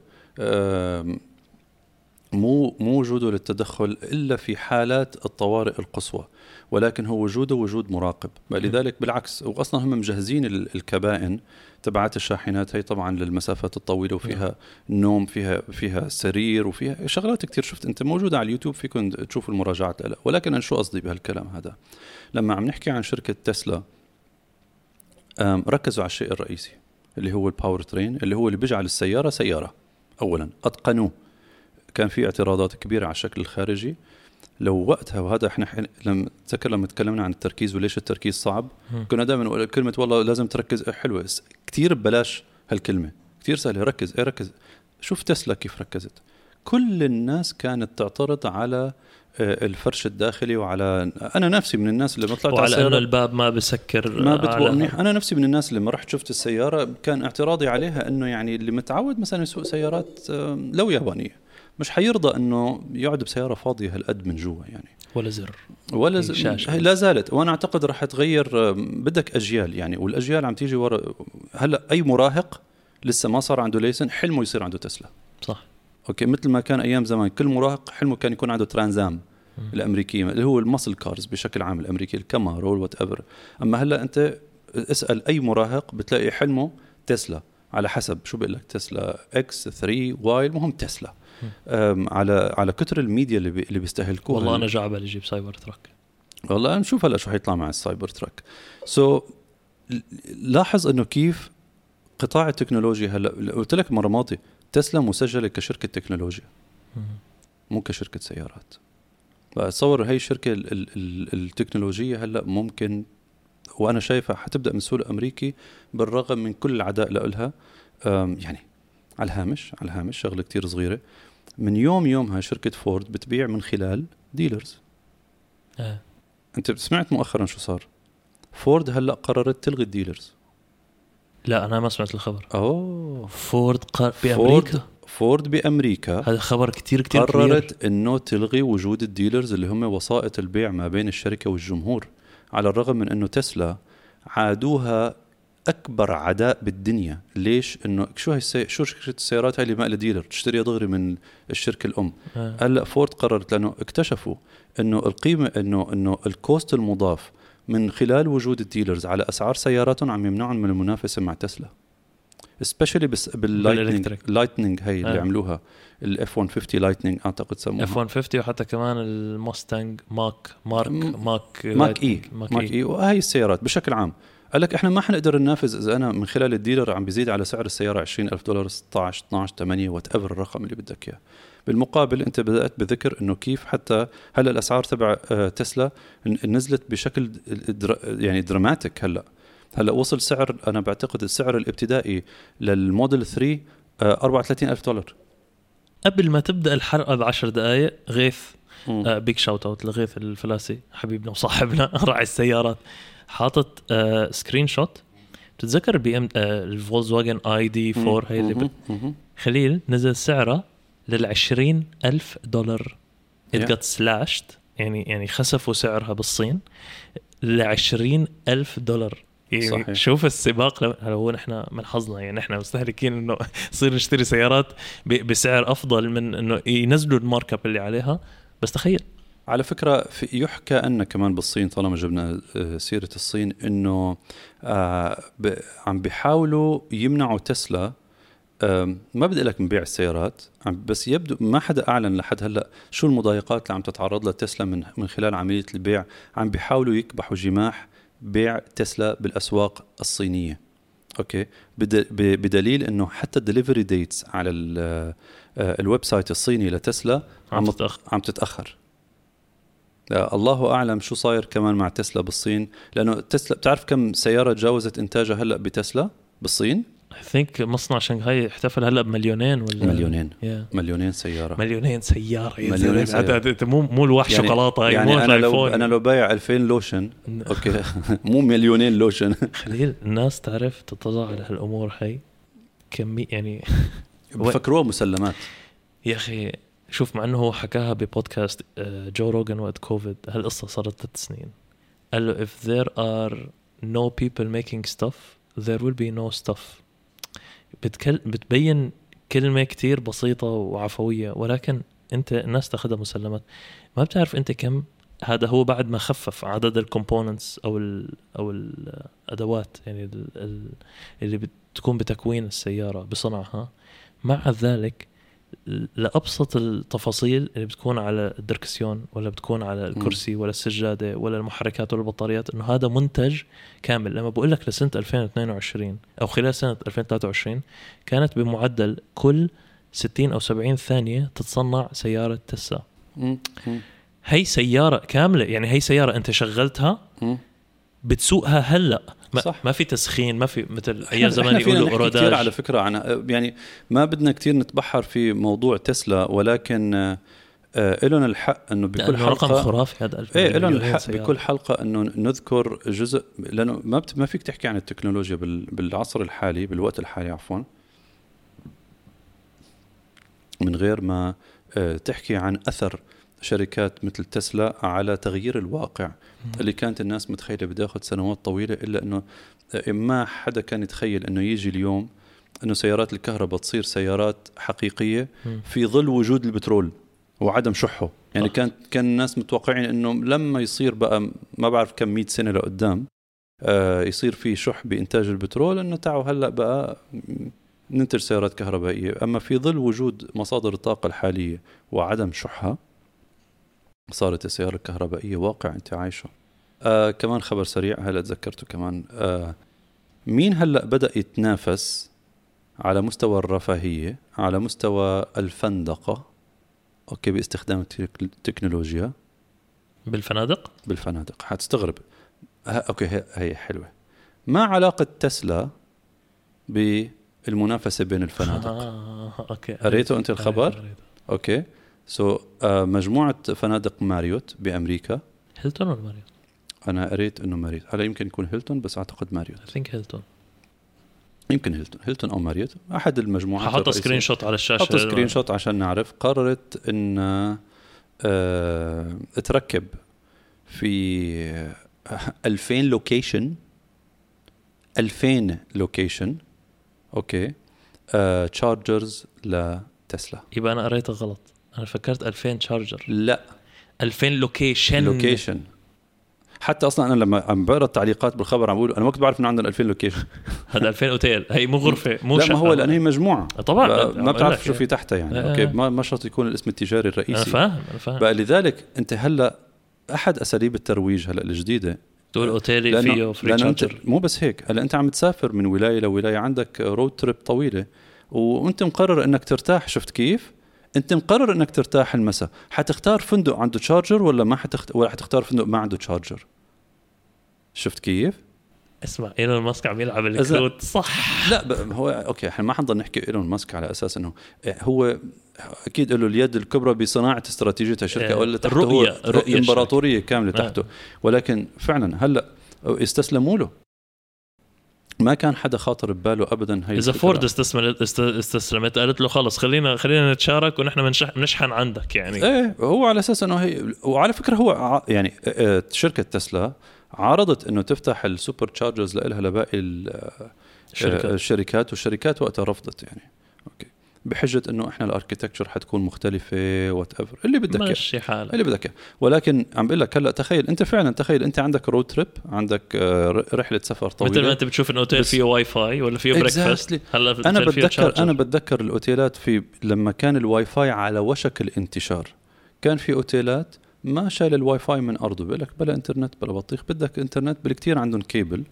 مو مو وجوده للتدخل إلا في حالات الطوارئ القصوى ولكن هو وجوده وجود مراقب. لذلك بالعكس واصلا هم مجهزين ال- الكبائن تبعات الشاحنات. هي طبعا للمسافات الطويلة وفيها نوم فيها فيها سرير وفيها شغلات كتير. شفت أنت موجودة على اليوتيوب فيكم تشوفوا المراجعات. لها ولكن أنا شو قصدي بهالكلام هذا؟ لما عم نحكي عن شركة تسلا ركزوا على الشيء الرئيسي اللي هو ال power train اللي هو اللي بيجعل السيارة سيارة اولا. أتقنوه. كان في اعتراضات كبيرة على الشكل الخارجي. لو وقتها وهذا إحنا حين- لما تذكر لما تكلمنا عن التركيز وليش التركيز صعب. كنا دائما نقول كلمه والله لازم تركز حلوة كثير ببلاش هالكلمة كثير سهله ركز إيه ركز شوف تسلا كيف ركزت. كل الناس كانت تعترض على آه، الفرش الداخلي وعلى أنا نفسي من الناس اللي طلعت على وعلى إنه الباب ما بسكر ما منيح. أنا نفسي من الناس اللي لما رحت شفت السيارة كان اعتراضي عليها إنه يعني اللي متعود مثلا يسوق سيارات آم، لو يابانية. مش حيرضى إنه يقعد بسيارة فاضية هالقد من جوا يعني. ولا زر. ولا في ز... شاشة. لا زالت. وأنا أعتقد رح تغير بدك أجيال يعني. والأجيال عم تيجي ورا هلأ أي مراهق لسه ما صار عنده license حلمه يصير عنده تسلا. صح. أوكي مثل ما كان أيام زمان. كل مراهق حلمه كان يكون عنده ترانزام الأمريكية اللي هو ال muscle cars بشكل عام الأمريكي الكامارو وال whatever أما هلأ أنت اسأل أي مراهق بتلاقي حلمه تسلا. على حسب شو بقول لك تسلا X 3 Y المهم تسلا. على على كتر الميديا اللي بي اللي بيستهلكوها. والله أنا جا على بالي أجيب سايبر تراك. والله نشوف هلأ شو حيطلع مع السايبر تراك. so, لاحظ إنه كيف قطاع التكنولوجيا هلأ قلت لك مرة ماضية تسلا مسجلة كشركة تكنولوجيا. مو كشركة سيارات. فاتصور هي الشركة ال- ال- ال- التكنولوجية هلأ ممكن وأنا شايفها حتبدأ من السوق الامريكي بالرغم من كل العداء لها يعني على الهامش على الهامش شغلة كتير صغيرة. من يوم يومها شركة فورد بتبيع من خلال dealers آه. أنت سمعت مؤخرا شو صار؟ فورد هلأ قررت تلغي الديلرز لا أنا ما سمعت الخبر. أوه. فورد قر... بأمريكا؟ فورد بأمريكا هذا خبر كتير كتير كبير. قررت إنه تلغي وجود ال dealers اللي هم وسائط البيع ما بين الشركة والجمهور على الرغم من إنه تسلا عادوها أكبر عداء بالدنيا. ليش؟ إنه شو هي السي... شو شركة السيارات هاي اللي ما لها dealer تشتريها دغري من الشركة الأم. آه. هلأ فورد قررت لأنه اكتشفوا إنه القيمة إنه إنه ال cost المضاف من خلال وجود ال dealers على أسعار سياراتهم عم يمنعهم من المنافسة مع تسلا. specially بس بال Lightning بال electric. Lightning هي اللي آه. عملوها. ال F 150 Lightning أعتقد سموها. F 150 وحتى كمان الموستانج ماك مارك Mach Mach E. Mach, Mach E. وهي السيارات بشكل عام قال لك إحنا ما حنقدر ننافس إذا أنا من خلال ال dealer عم بيزيد على سعر السيارة 20000 دولار 16 12 8 whatever الرقم اللي بدك إياه. بالمقابل أنت بدأت بذكر إنه كيف حتى هلأ الأسعار تبع آه، تسلا نزلت بشكل يعني dramatic هلأ. هلأ وصل سعر أنا بعتقد السعر الابتدائي للموديل 3 آه، 34000 دولار. قبل ما تبدأ الحلقة بعشر دقائق غيث. آه big shout out ل غيث الفلاسي حبيبنا وصاحبنا راعي السيارات. حاطط آه screenshot بتتذكر بي ام آه الفولكس واجن ID 4 هي اللي مهم. ب... مهم. خليل نزل سعرها لل ألف دولار it Yeah. got slashed يعني يعني خسفوا سعرها بالصين ل ألف دولار يعني صحيح. شوف السباق لو- هلا هو نحن من حظنا يعني نحن مستهلكين إنه نصير نشتري سيارات بسعر أفضل من إنه ينزلوا المارك أب اللي عليها بس تخيل على فكرة في يحكى أن كمان بالصين طالما جبنا آه، سيرة الصين أنه آه، عم بيحاولوا يمنعوا تسلا. ما بدي لك من بيع السيارات بس يبدو ما حدا أعلن لحد هلأ شو المضايقات اللي عم تتعرض لها تسلا من من خلال عملية البيع. عم بيحاولوا يكبحوا جماح بيع تسلا بالأسواق الصينية. أوكي؟ بدليل إنه حتى ال delivery dates على آه، ال website الصيني لتسلا عم تتأخر. عم تتأخر. الله أعلم شو صاير كمان مع تسلا بالصين. لأنه تسلا بتعرف كم سيارة تجاوزت إنتاجها هلأ بتسلا بالصين؟ I think مصنع شنغهاي احتفل هلأ بمليونين ولا؟ مليونين. Yeah. مليونين سيارة. مليونين سيارة. يا مليونين. هذا- هذا مو مو الواح يعني- شوكولاتة هي يعني مو أنا لو أنا لو بايع 2000 لوشن أوكي. مو مليونين لوشن. خليل الناس تعرف تتضاع على هالأمور هي كمية يعني بفكروها مسلمات. يا أخي شوف مع إنه هو حكاها ببودكاست آه، جو روجن وقت كوفيد هالقصة صارت ثلاث سنين. قال له if there are no people making stuff there will be no stuff. بتكل بتبين كلمة كتير بسيطة وعفوية ولكن أنت الناس تاخذها مسلمات. ما بتعرف أنت كم هذا هو بعد ما خفف عدد ال components أو ال أو الأدوات يعني ال ال اللي بتكون بتكوين السيارة بصنعها. مع ذلك لأبسط التفاصيل اللي بتكون على الدركسيون ولا بتكون على الكرسي ولا السجادة ولا المحركات ولا البطاريات إنه هذا منتج كامل. لما بقول لك لسنة 2022 أو خلال سنة 2023 كانت بمعدل كل 60 أو 70 ثانية تتصنع سيارة تسلا. هي سيارة كاملة يعني هي سيارة أنت شغلتها بتسوقها هلأ ما, صح. ما في تسخين ما في مثل أيام زمان يقولوا اوروداج كثير على فكرة عن يعني ما بدنا كثير نتبحر في موضوع تسلا ولكن آه لهم الحق إنه بكل حلقه رقم خرافي هذا إيه لهم الحق سيارة. بكل حلقة إنه نذكر جزء لأنه ما بت ما فيك تحكي عن التكنولوجيا بالعصر الحالي بالوقت الحالي عفوا من غير ما آه تحكي عن أثر شركات مثل تسلا على تغيير الواقع اللي كانت الناس متخيلة بده ياخذ سنوات طويلة إلا إنه ما حدا كان يتخيل إنه يجي اليوم إنه سيارات الكهرباء تصير سيارات حقيقية في ظل وجود البترول وعدم شحه. يعني صح. كان كان الناس متوقعين إنه لما يصير بقى ما بعرف كم 100 سنة لقدام آه يصير في شح بإنتاج البترول إنه تعوا هلأ بقى ننتج سيارات كهربائية. أما في ظل وجود مصادر الطاقة الحالية وعدم شحها صارت السيارة الكهربائية واقع أنت عايشه. آه كمان خبر سريع هلا تذكرته كمان؟ آه مين هلأ بدأ يتنافس على مستوى الرفاهية على مستوى الفندقة؟ أوكي باستخدام التكنولوجيا بالفنادق؟ بالفنادق حتستغرب. أوكي هي, هي حلوة. ما علاقة تسلا بالمنافسة بين الفنادق؟ آه، أوكي. قريته أنت الخبر؟ أوكي. so so, uh, مجموعة فنادق ماريوت بأمريكا. هيلتون ولا ماريوت؟ أنا قريت إنه ماريوت. هلا يمكن يكون هيلتون بس أعتقد ماريوت. I think هيلتون. يمكن هيلتون. هيلتون أو ماريوت. أحد المجموعات ححط screenshot على الشاشة حط screenshot عشان نعرف. قررت إن آه تركب في 2000 location 2000 location أوكي. chargers لتسلا. يبقى أنا قريتها غلط أنا فكرت 2000 charger لا. 2000 لوكيشن لوكيشن حتى أصلا أنا لما عم بقرا التعليقات بالخبر عم بقول أنا ما كنت بعرف إنه عندنا 2000 لوكيشن هذا 2000 أوتيل. هي مو غرفة مو لا ما هو لأن هي مجموعة. طبعا. ما بتعرف شو في تحتها يعني. آه. أوكي ما ما شرط يكون الاسم التجاري الرئيسي. أنا فاهم أنا فاهم. بقى لذلك أنت هلأ أحد أساليب الترويج هلأ الجديدة. تقول اوتيلي فيه free charger مو بس هيك. هلأ أنت عم تسافر من ولاية لولاية عندك road trip طويلة وأنت مقرر إنك ترتاح. شفت كيف؟ انت مقرر انك ترتاح المساء. حتختار فندق عنده charger ولا ما حتخت... ولا حتختار فندق ما عنده charger شفت كيف؟ اسمع إيلون ماسك عم يلعب الكروت. صح. لا ب... هو أوكي إحنا ما حنضل نحكي إيلون ماسك على أساس إنه هو أكيد له اليد الكبرى بصناعة استراتيجية الشركة ولا تحته الرؤيه الرؤيه إمبراطورية كاملة تحته. ولكن فعلا هلأ استسلموا له. ما كان حدا خاطر بباله ابدا هي إذا فورد استسلمت استسلمت قالت له خلص خلينا خلينا نتشارك ونحن بنشحن عندك يعني. إيه هو على أساس إنه هي وعلى فكرة هو يعني شركة تسلا عرضت إنه تفتح ال superchargers لها لباقي الشركات. الشركات والشركات وقتها رفضت يعني. أوكي. بحجة إنه إحنا ال architecture حتكون مختلفة whatever اللي بدك ماشي حالك. اللي بدك ولكن عم بقول لك هلأ تخيل أنت فعلا تخيل أنت عندك road trip عندك آه، رحلة سفر طويلة. مثل ما أنت بتشوف انه اوتيل فيه واي فاي ولا فيه breakfast هلأ أنا بتذكر أنا بتذكر الأوتيلات في لما كان الواي فاي على وشك الانتشار. كان في أوتيلات ما شال الواي فاي من أرضه. بقول لك بلا إنترنت بلا بطيخ. بدك إنترنت بالكثير عندهم كيبل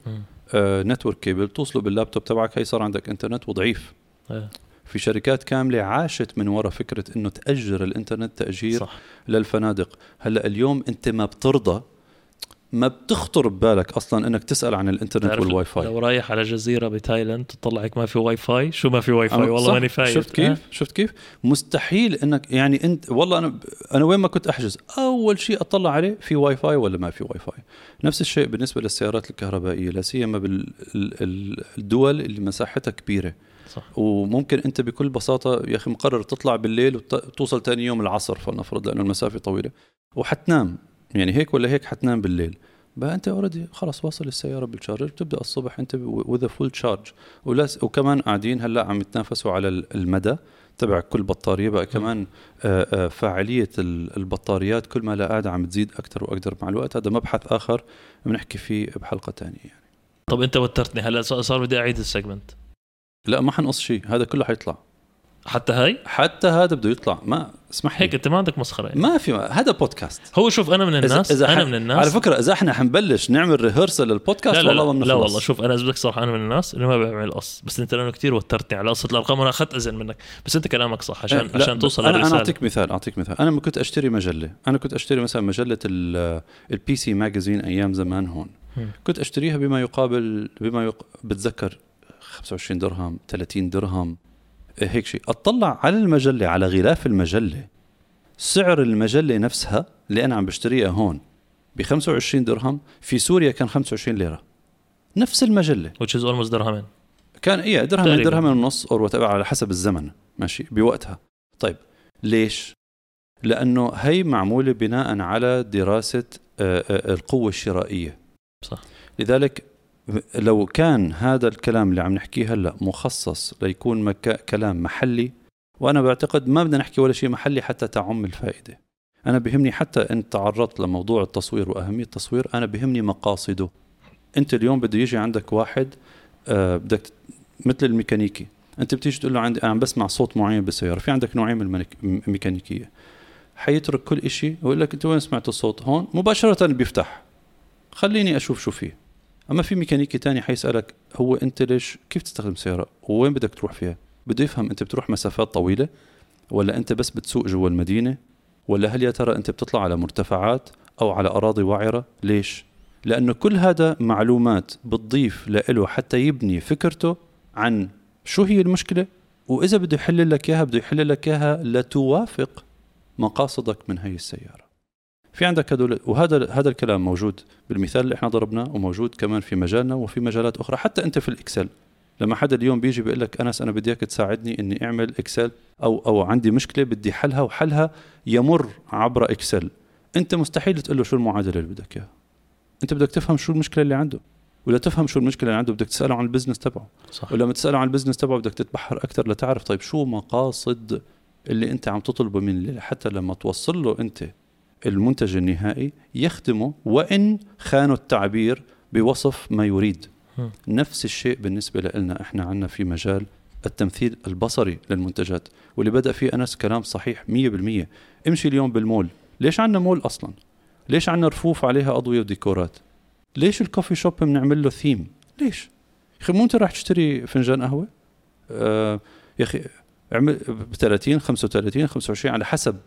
آه network cable. توصله باللابتوب تبعك هي صار عندك إنترنت وضعيف. أه. في شركات كاملة عاشت من وراء فكرة إنه تأجر الإنترنت تأجير صح. للفنادق. هلأ اليوم أنت ما بترضى ما بتخطر ببالك أصلا إنك تسأل عن الإنترنت والواي فاي لو رايح على جزيرة بتايلاند تطلع هيك ما في واي فاي شو ما في واي فاي والله ماني فايت. شفت كيف؟ أه؟ شفت كيف؟ مستحيل إنك يعني أنت والله أنا أنا وين ما كنت أحجز أول شيء أطلع عليه في واي فاي ولا ما في واي فاي نفس الشيء بالنسبة للسيارات الكهربائية لا سيما بالدول اللي مساحتها كبيرة. صح. وممكن أنت بكل بساطة يا أخي مقرر تطلع بالليل وتوصل ثاني يوم العصر فلنفرض لأنه المسافة طويلة. وحتنام. يعني هيك ولا هيك حتنام بالليل. بقى أنت already خلص واصل السيارة بال charger بتبدأ الصبح أنت with full charge وكمان قاعدين هلأ عم يتنافسوا على المدى تبع كل بطارية. بقى كمان آه، آه، فاعلية البطاريات كل ما لا قاعدة عم تزيد أكثر وأكثر مع الوقت. هذا مبحث آخر بنحكي فيه بحلقة ثانية يعني. طب أنت وترتني هلأ صار بدي أعيد السيجمنت لا ما حنقص شيء هذا كله حيطلع. حتى هاي؟ حتى هذا بده يطلع. ما اسمح لي. هيك أنت ما عندك مسخرة. يعني. ما في ما. هذا بودكاست هو شوف أنا من الناس إذا أنا من الناس. على فكرة إذا إحنا حنبلش نعمل ريهرسل للبودكاست لا لا والله لا, لا والله شوف أنا بدك صراحة أنا من الناس اللي ما بعمل قص. بس أنت لأنه كثير وترتني على قصة الأرقام وأنا أخذت اذن منك. بس أنت كلامك صح عشان إيه، عشان توصل أنا, أنا أعطيك مثال أعطيك مثال. أنا كنت أشتري مجلة. أنا كنت أشتري مثلا مجلة ال PC Magazine أيام زمان هون. كنت أشتريها بما يقابل بما يق... بتذكر. 25 درهم 30 درهم هيك شيء. أطلع على المجلة على غلاف المجلة. سعر المجلة نفسها اللي أنا عم بشتريها هون ب 25 درهم في سوريا كان 25 ليرة. نفس المجلة. Which is almost درهمين. كان إيه درهم درهم ونص أو على حسب الزمن. ماشي؟ بوقتها. طيب ليش؟ لأنه هي معمولة بناء على دراسة آه، آه، القوة الشرائية. صح. لذلك لو كان هذا الكلام اللي عم نحكيه هلأ مخصص ليكون مكا كلام محلي وأنا بعتقد ما بدنا نحكي ولا شيء محلي حتى تعم الفائدة. أنا بهمني حتى إن تعرضت لموضوع التصوير وأهمية التصوير أنا بهمني مقاصده. أنت اليوم بده يجي عندك واحد آه بدك مثل الميكانيكي. أنت بتيجي تقول له عندي أنا بسمع صوت معين بالسيارة في عندك نوعين من الميكانيكيه حيترك كل شيء ويقول لك أنت وين سمعت الصوت؟ هون؟ مباشرة بيفتح. خليني أشوف شو فيه. أما في ميكانيكي تاني حيسألك هو أنت ليش كيف تستخدم سيارة؟ وين بدك تروح فيها؟ بده يفهم أنت بتروح مسافات طويلة ولا أنت بس بتسوق جوا المدينة؟ ولا هل يا ترى أنت بتطلع على مرتفعات أو على أراضي وعره ليش؟ لأنه كل هذا معلومات بتضيف له حتى يبني فكرته عن شو هي المشكلة وإذا بده يحل لك إياها بده يحل لك إياها لتوافق مقاصدك من هي السيارة. في عندك هدول وهذا هذا الكلام موجود بالمثال اللي إحنا ضربناه وموجود كمان في مجالنا وفي مجالات أخرى. حتى أنت في الإكسل لما حدا اليوم بيجي بيقول لك أنس أنا بدي إياك تساعدني إني أعمل إكسل أو أو عندي مشكلة بدي حلها وحلها يمر عبر Excel. أنت مستحيل تقول له شو المعادلة اللي بدك إياها. أنت بدك تفهم شو المشكلة اللي عنده. ولا تفهم شو المشكلة اللي عنده بدك تسأله عن ال business تبعه. صح. ولما تسأله عن ال business تبعه بدك تتبحر أكثر لتعرف طيب شو مقاصد اللي أنت عم تطلبه من حتى لما توصل له أنت المنتج النهائي يخدمه وإن خانه التعبير بوصف ما يريد. نفس الشيء بالنسبة لنا إحنا عنا في مجال التمثيل البصري للمنتجات واللي بدأ فيه أنس كلام صحيح 100% امشي اليوم بالمول. ليش عنا مول أصلا؟ ليش عنا رفوف عليها أضوية وديكورات؟ ليش الكوفي شوب بنعمل له ثيم؟ ليش؟ أخي مو أنت راح تشتري فنجان قهوة؟ آه يا أخي اعمل ب 30 35 25 على حسب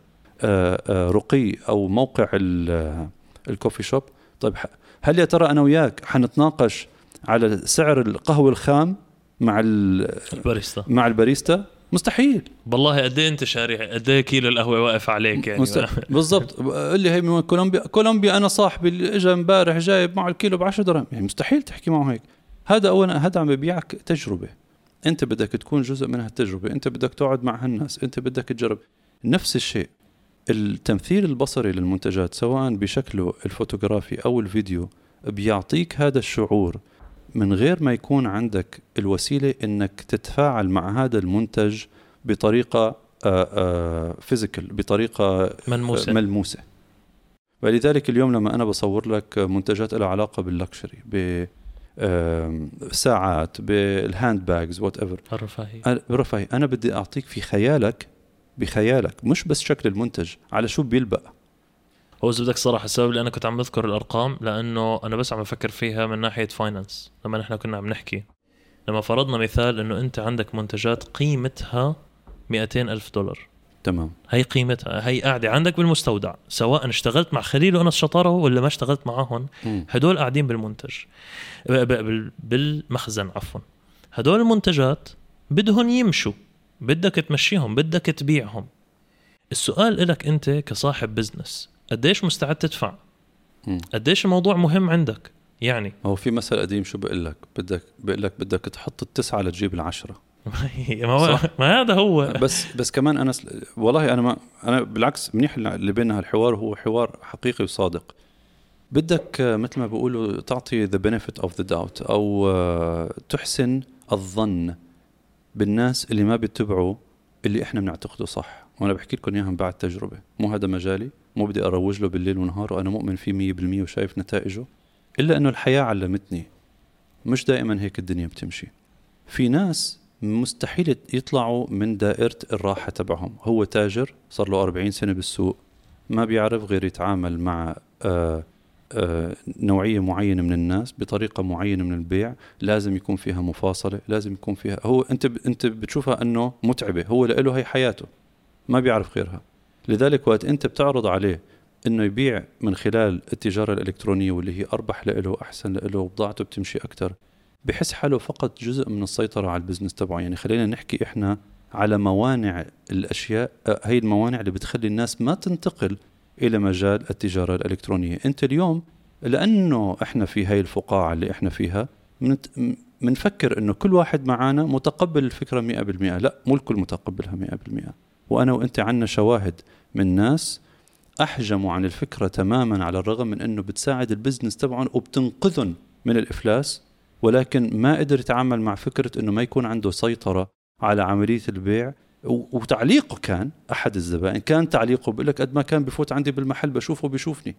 رقي أو موقع الكوفي شوب. طيب هل يا ترى أنا وياك حنتناقش على سعر القهوة الخام مع الباريستا؟ مع الباريستا؟ مستحيل. والله قد إيه أنت شاري قد إيه كيلو القهوة واقف عليك يعني؟ بالضبط. قال لي هي من كولومبيا كولومبيا أنا صاحبي اللي اجى امبارح جايب معه الكيلو ب 10 درهم. يعني مستحيل تحكي معه هيك. هذا اولا هذا عم ببيعك تجربة. أنت بدك تكون جزء من هالتجربة. أنت بدك تقعد مع هالناس. أنت بدك تجرب. نفس الشيء. التمثيل البصري للمنتجات سواء بشكله الفوتوغرافي أو الفيديو بيعطيك هذا الشعور من غير ما يكون عندك الوسيلة إنك تتفاعل مع هذا المنتج بطريقة physical بطريقة ملموسة. ملموسة. ولذلك اليوم لما أنا بصور لك منتجات لها علاقة بال luxury ب ساعات بال hand bags whatever الرفاهيه الرفاهية. أنا بدي أعطيك في خيالك بخيالك مش بس شكل المنتج على شو بيلبق. هو اذا بدك صراحة السبب اللي أنا كنت عم بذكر الأرقام لأنه أنا بس عم بفكر فيها من ناحية finance لما نحن كنا عم نحكي. لما فرضنا مثال إنه أنت عندك منتجات قيمتها 200 ألف دولار. تمام. هي قيمتها هي قاعدة عندك بالمستودع سواء اشتغلت مع خليل وانس شطاره ولا ما اشتغلت معهم هدول قاعدين بالمنتج. بالمخزن عفوا. هدول المنتجات بدهم يمشوا. بدك تمشيهم بدك تبيعهم. السؤال لك أنت كصاحب business قديش مستعد تدفع؟ قديش الموضوع مهم عندك؟ يعني هو في مثل قديم شو بقول لك؟ بدك بقول لك بدك تحط التسعة لتجيب العشرة. ما هو ما هذا هو. بس بس كمان أنا والله أنا ما أنا بالعكس منيح اللي بيننا هالحوار هو حوار حقيقي وصادق. بدك مثل ما بيقولوا تعطي the benefit of the doubt أو آه، تحسن الظن. بالناس اللي ما بيتبعوا اللي إحنا بنعتقده صح. وأنا بحكي لكم اياها بعد تجربة. مو هذا مجالي. مو بدي أروج له بالليل ونهار وأنا مؤمن فيه 100% وشايف نتائجه. إلا إنه الحياة علمتني. مش دائما هيك الدنيا بتمشي. في ناس مستحيل يطلعوا من دائرة الراحة تبعهم. هو تاجر صار له 40 سنة بالسوق ما بيعرف غير يتعامل مع آه نوعية معينة من الناس بطريقة معينة من البيع لازم يكون فيها مفاصلة لازم يكون فيها هو أنت. أنت بتشوفها أنه متعبة هو له هي حياته ما بيعرف غيرها لذلك وقت أنت بتعرض عليه إنه يبيع من خلال التجارة الإلكترونية واللي هي أربح له احسن له وبضاعته بتمشي أكثر بحس حاله فقط جزء من السيطرة على البزنس تبعه يعني خلينا نحكي إحنا على موانع الأشياء آه، هي الموانع اللي بتخلي الناس ما تنتقل إلى مجال التجارة الإلكترونية. أنت اليوم لأنه إحنا في هاي الفقاعة اللي إحنا فيها بنفكر إنه كل واحد معانا متقبل الفكرة 100% لا مو الكل متقبلها 100% وأنا وأنت عنا شواهد من ناس أحجموا عن الفكرة تماما على الرغم من إنه بتساعد ال business تبعهم وبتنقذهم من الإفلاس ولكن ما قدر يتعامل مع فكرة إنه ما يكون عنده سيطرة على عملية البيع وتعليقه كان أحد الزبائن كان تعليقه بيقول لك قد ما كان بفوت عندي بالمحل بشوفه بيشوفني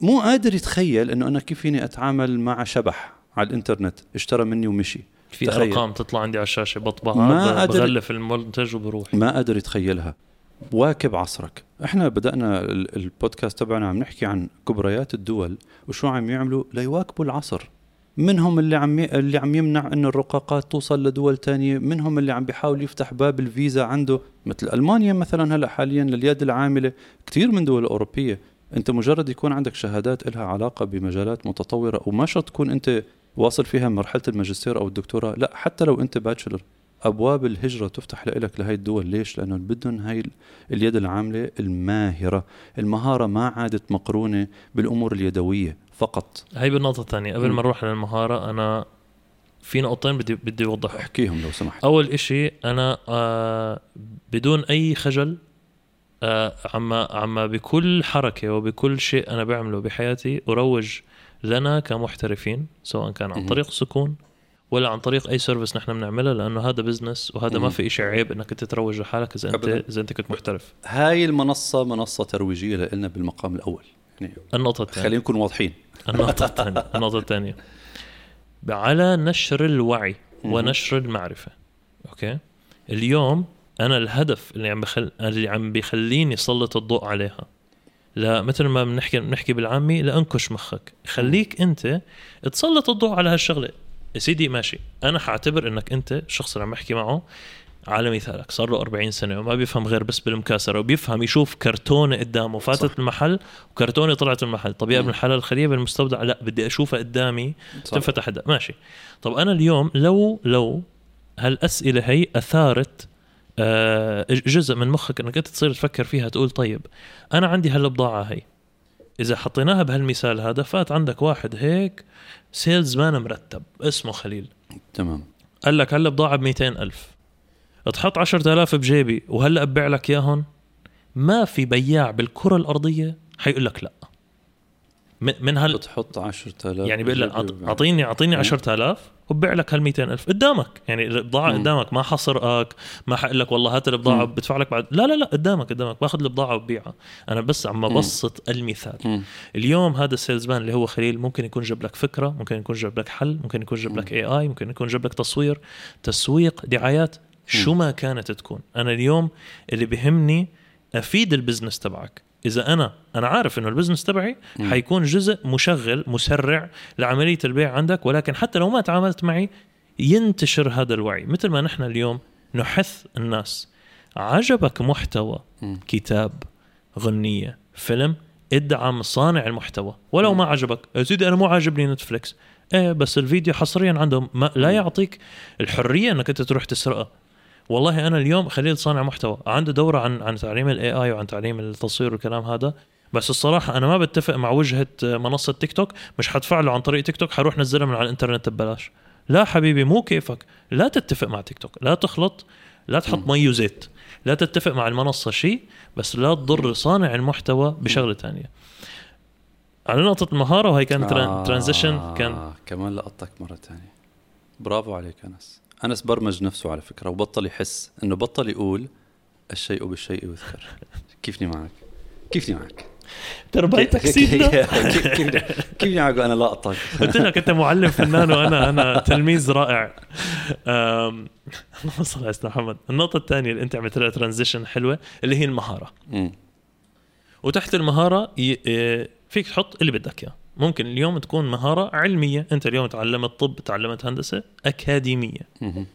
مو قادر يتخيل إنه أنا كيف فيني أتعامل مع شبح على الإنترنت اشترى مني ومشي. في تخيل. أرقام تطلع عندي على الشاشة بطبعها ما بغلف المنتج وبروح. ما قادر يتخيلها. واكب عصرك. إحنا بدأنا البودكاست تبعنا عم نحكي عن كبريات الدول وشو عم يعملوا ليواكبوا العصر. منهم اللي عم اللي عم يمنع إنه الرقاقات توصل لدول تانية. منهم اللي عم بيحاول يفتح باب الفيزا عنده مثل ألمانيا مثلا هلأ حاليا لليد العاملة. كثير من دول أوروبية أنت مجرد يكون عندك شهادات لها علاقة بمجالات متطورة وما شرط تكون أنت واصل فيها مرحلة الماجستير أو الدكتوراه لأ حتى لو أنت باتشلر. أبواب الهجرة تفتح لك لهي الدول. ليش؟ لأنه بدهم هاي اليد العاملة الماهرة. المهارة ما عادت مقرونة بالأمور اليدوية. فقط. هاي بالنقطة الثانية. قبل ما نروح للمهارة أنا في نقطتين بدي بدي اوضحها أحكيهم لو سمحت. أول إشي أنا آه بدون أي خجل آه عما عما بكل حركة وبكل شيء أنا بعمله بحياتي أروج لنا كمحترفين سواء كان عن طريق سكون ولا عن طريق أي service نحن بنعملها لأنه هذا business وهذا ما في شيء عيب إنك أنت تروج لحالك إذا انت إذا أنت كنت محترف. هاي المنصة منصة ترويجية لنا بالمقام الأول. النقطة الثانية. خلينا نكون واضحين. النقطة الثانية. النقطة الثانية. على نشر الوعي ونشر المعرفة. أوكي؟ اليوم أنا الهدف اللي عم بخل... اللي عم بيخليني اسلط الضوء عليها. لا مثل ما بنحكي بنحكي بالعامي لانكش مخك. خليك أنت تسلط الضوء على هالشغلة. يا سيدي ماشي. أنا حاعتبر إنك أنت الشخص اللي عم بحكي معه. على مثالك صار له 40 سنة وما بيفهم غير بس بالمكاسرة وبيفهم يشوف كرتونه قدامه فاتت صح. المحل وكرتونه طلعت المحل. طب يا ابن الحلال الخلية بالمستودع لا بدي أشوفها قدامي تنفتح ده. ماشي. طب أنا اليوم لو لو هالأسئلة هي أثارت آه جزء من مخك إنك أنت تصير تفكر فيها تقول طيب أنا عندي هالبضاعة هي. إذا حطيناها بهالمثال هذا فات عندك واحد هيك salesman مرتب اسمه خليل. تمام. قال لك هلا بضاعه ب ألف. تحط 10000 بجيبي وهلأ ببيع لك اياهم ما في بياع بالكرة الأرضية حيقول لك لا. من هال بتحط 10000 يعني بيقول لك اعطيني أعطيني 10000 وببيع لك هال ألف قدامك. يعني البضاعه قدامك ما حصرقك ما حقول لك والله هات البضاعة بدفع لك بعد. لا لا لا قدامك قدامك. باخذ البضاعة وببيعها. أنا بس عم ببسط المثال. مم. اليوم هذا ال salesman اللي هو خليل ممكن يكون جاب لك فكرة ممكن يكون جاب لك حل ممكن يكون جاب لك AI ممكن يكون جاب لك تصوير. تسويق دعايات شو ما كانت تكون. أنا اليوم اللي بهمني أفيد ال business تبعك. إذا أنا أنا عارف إنه ال business تبعي حيكون جزء مشغل مسرع لعملية البيع عندك ولكن حتى لو ما تعاملت معي ينتشر هذا الوعي. مثل ما نحن اليوم نحث الناس. عجبك محتوى كتاب غنية فيلم ادعم صانع المحتوى. ولو ما عجبك يا سيدي أنا مو عاجبني Netflix. إيه بس الفيديو حصريا عندهم ما لا يعطيك الحرية إنك أنت تروح تسرقه. والله أنا اليوم خليل صانع محتوى. عنده دورة عن عن تعليم ال AI وعن تعليم التصوير والكلام هذا. بس الصراحة أنا ما بتفق مع وجهة منصة تيك توك مش حدفع له عن طريق تيك توك حروح نزلها من على الإنترنت ببلاش. لا حبيبي مو كيفك. لا تتفق مع تيك توك لا تخلط لا تحط مي وزيت. لا تتفق مع المنصة شيء بس لا تضر صانع المحتوى بشغلة ثانية على نقطة المهارة وهي كانت آه transition كان كمان لقطتك مرة ثانية برافو عليك أنس. أنس برمج نفسه على فكرة وبطل يحس إنه بطل يقول الشيء بالشيء يذكر. كيفني معك؟ كيفني معك؟ تربيتك سيدنا كيف معك وأنا لاقطك قلت لك أنت معلم فنان وأنا أنا تلميذ رائع. اللهم صل على محمد. النقطة الثانية اللي أنت عملت لها ترانزيشن حلوة اللي هي المهارة. وتحت المهارة فيك تحط اللي بدك إياه. ممكن اليوم تكون مهارة علمية. أنت اليوم تعلمت طب تعلمت هندسة أكاديمية.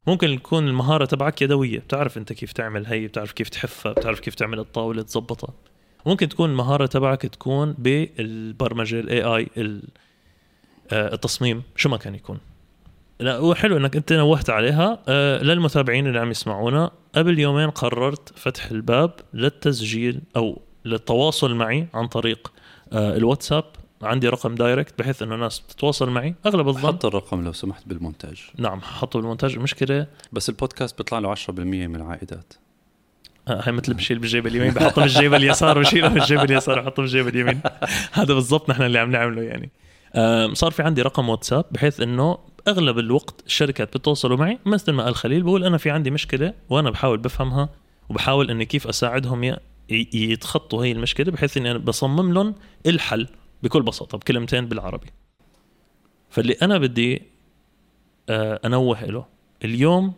ممكن تكون المهارة تبعك يدوية. بتعرف أنت كيف تعمل هي بتعرف كيف تحفها بتعرف كيف تعمل الطاولة تظبطها ممكن تكون المهارة تبعك تكون بالبرمجة ال AI آه، التصميم. شو ما كان يكون. لا هو حلو إنك أنت نوهت عليها. آه، للمتابعين اللي عم يسمعونا قبل يومين قررت فتح الباب للتسجيل أو للتواصل معي عن طريق آه، الواتساب. عندي رقم direct بحيث إنه الناس تتواصل معي. أغلب الظن حط الرقم لو سمحت بالمونتاج. نعم حطه بالمونتاج المشكلة بس البودكاست بيطلع له 10% من العائدات. آه هي مثل بشيل بالجيب اليمين بحطه بالجيب اليسار وشيله بالجيب اليسار وحطه بالجيب اليمين. هذا بالضبط نحن اللي عم نعمله يعني. صار في عندي رقم واتساب بحيث إنه أغلب الوقت الشركات بتوصلوا معي. مثل ما قال خليل بقول أنا في عندي مشكلة وأنا بحاول بفهمها وبحاول إني كيف أساعدهم يتخطوا هي المشكلة بحيث إني أنا بصمم لهم الحل. بكل بساطة بكلمتين بالعربي. فاللي أنا بدي آه، أنوه له اليوم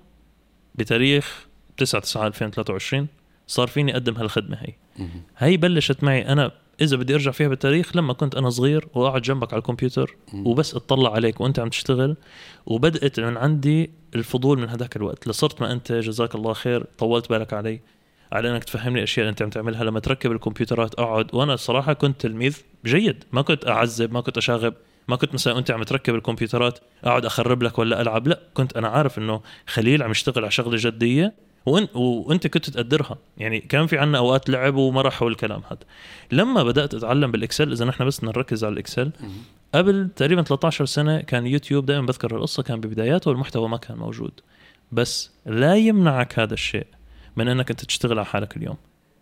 بتاريخ 9 9 2023 صار فيني أقدم هالخدمة هي. هي بلشت معي أنا إذا بدي أرجع فيها بالتاريخ لما كنت أنا صغير واقعد جنبك على الكمبيوتر وبس أطلع عليك وأنت عم تشتغل وبدأت من عندي الفضول من هذاك الوقت. لصرت ما أنت جزاك الله خير طولت بالك علي. على إنك تفهمني الاشياء اللي أنت عم تعملها. لما تركب الكمبيوترات أقعد. وأنا الصراحة كنت تلميذ جيد. ما كنت أعذب ما كنت أشاغب. ما كنت مثلا أنت عم تركب الكمبيوترات أقعد أخرب لك ولا ألعب. لا كنت أنا عارف إنه خليل عم يشتغل على شغلة جدية وانت وإنت كنت تقدرها. يعني كان في عنا أوقات لعب ومرح والكلام هذا. لما بدأت أتعلم بالإكسل إذا نحن بس نركز على الإكسل قبل تقريبا 13 سنة كان يوتيوب دائما بذكر القصة كان ببداياته والمحتوى ما كان موجود. بس لا يمنعك هذا الشيء. من أنك أنت تشتغل على حالك اليوم.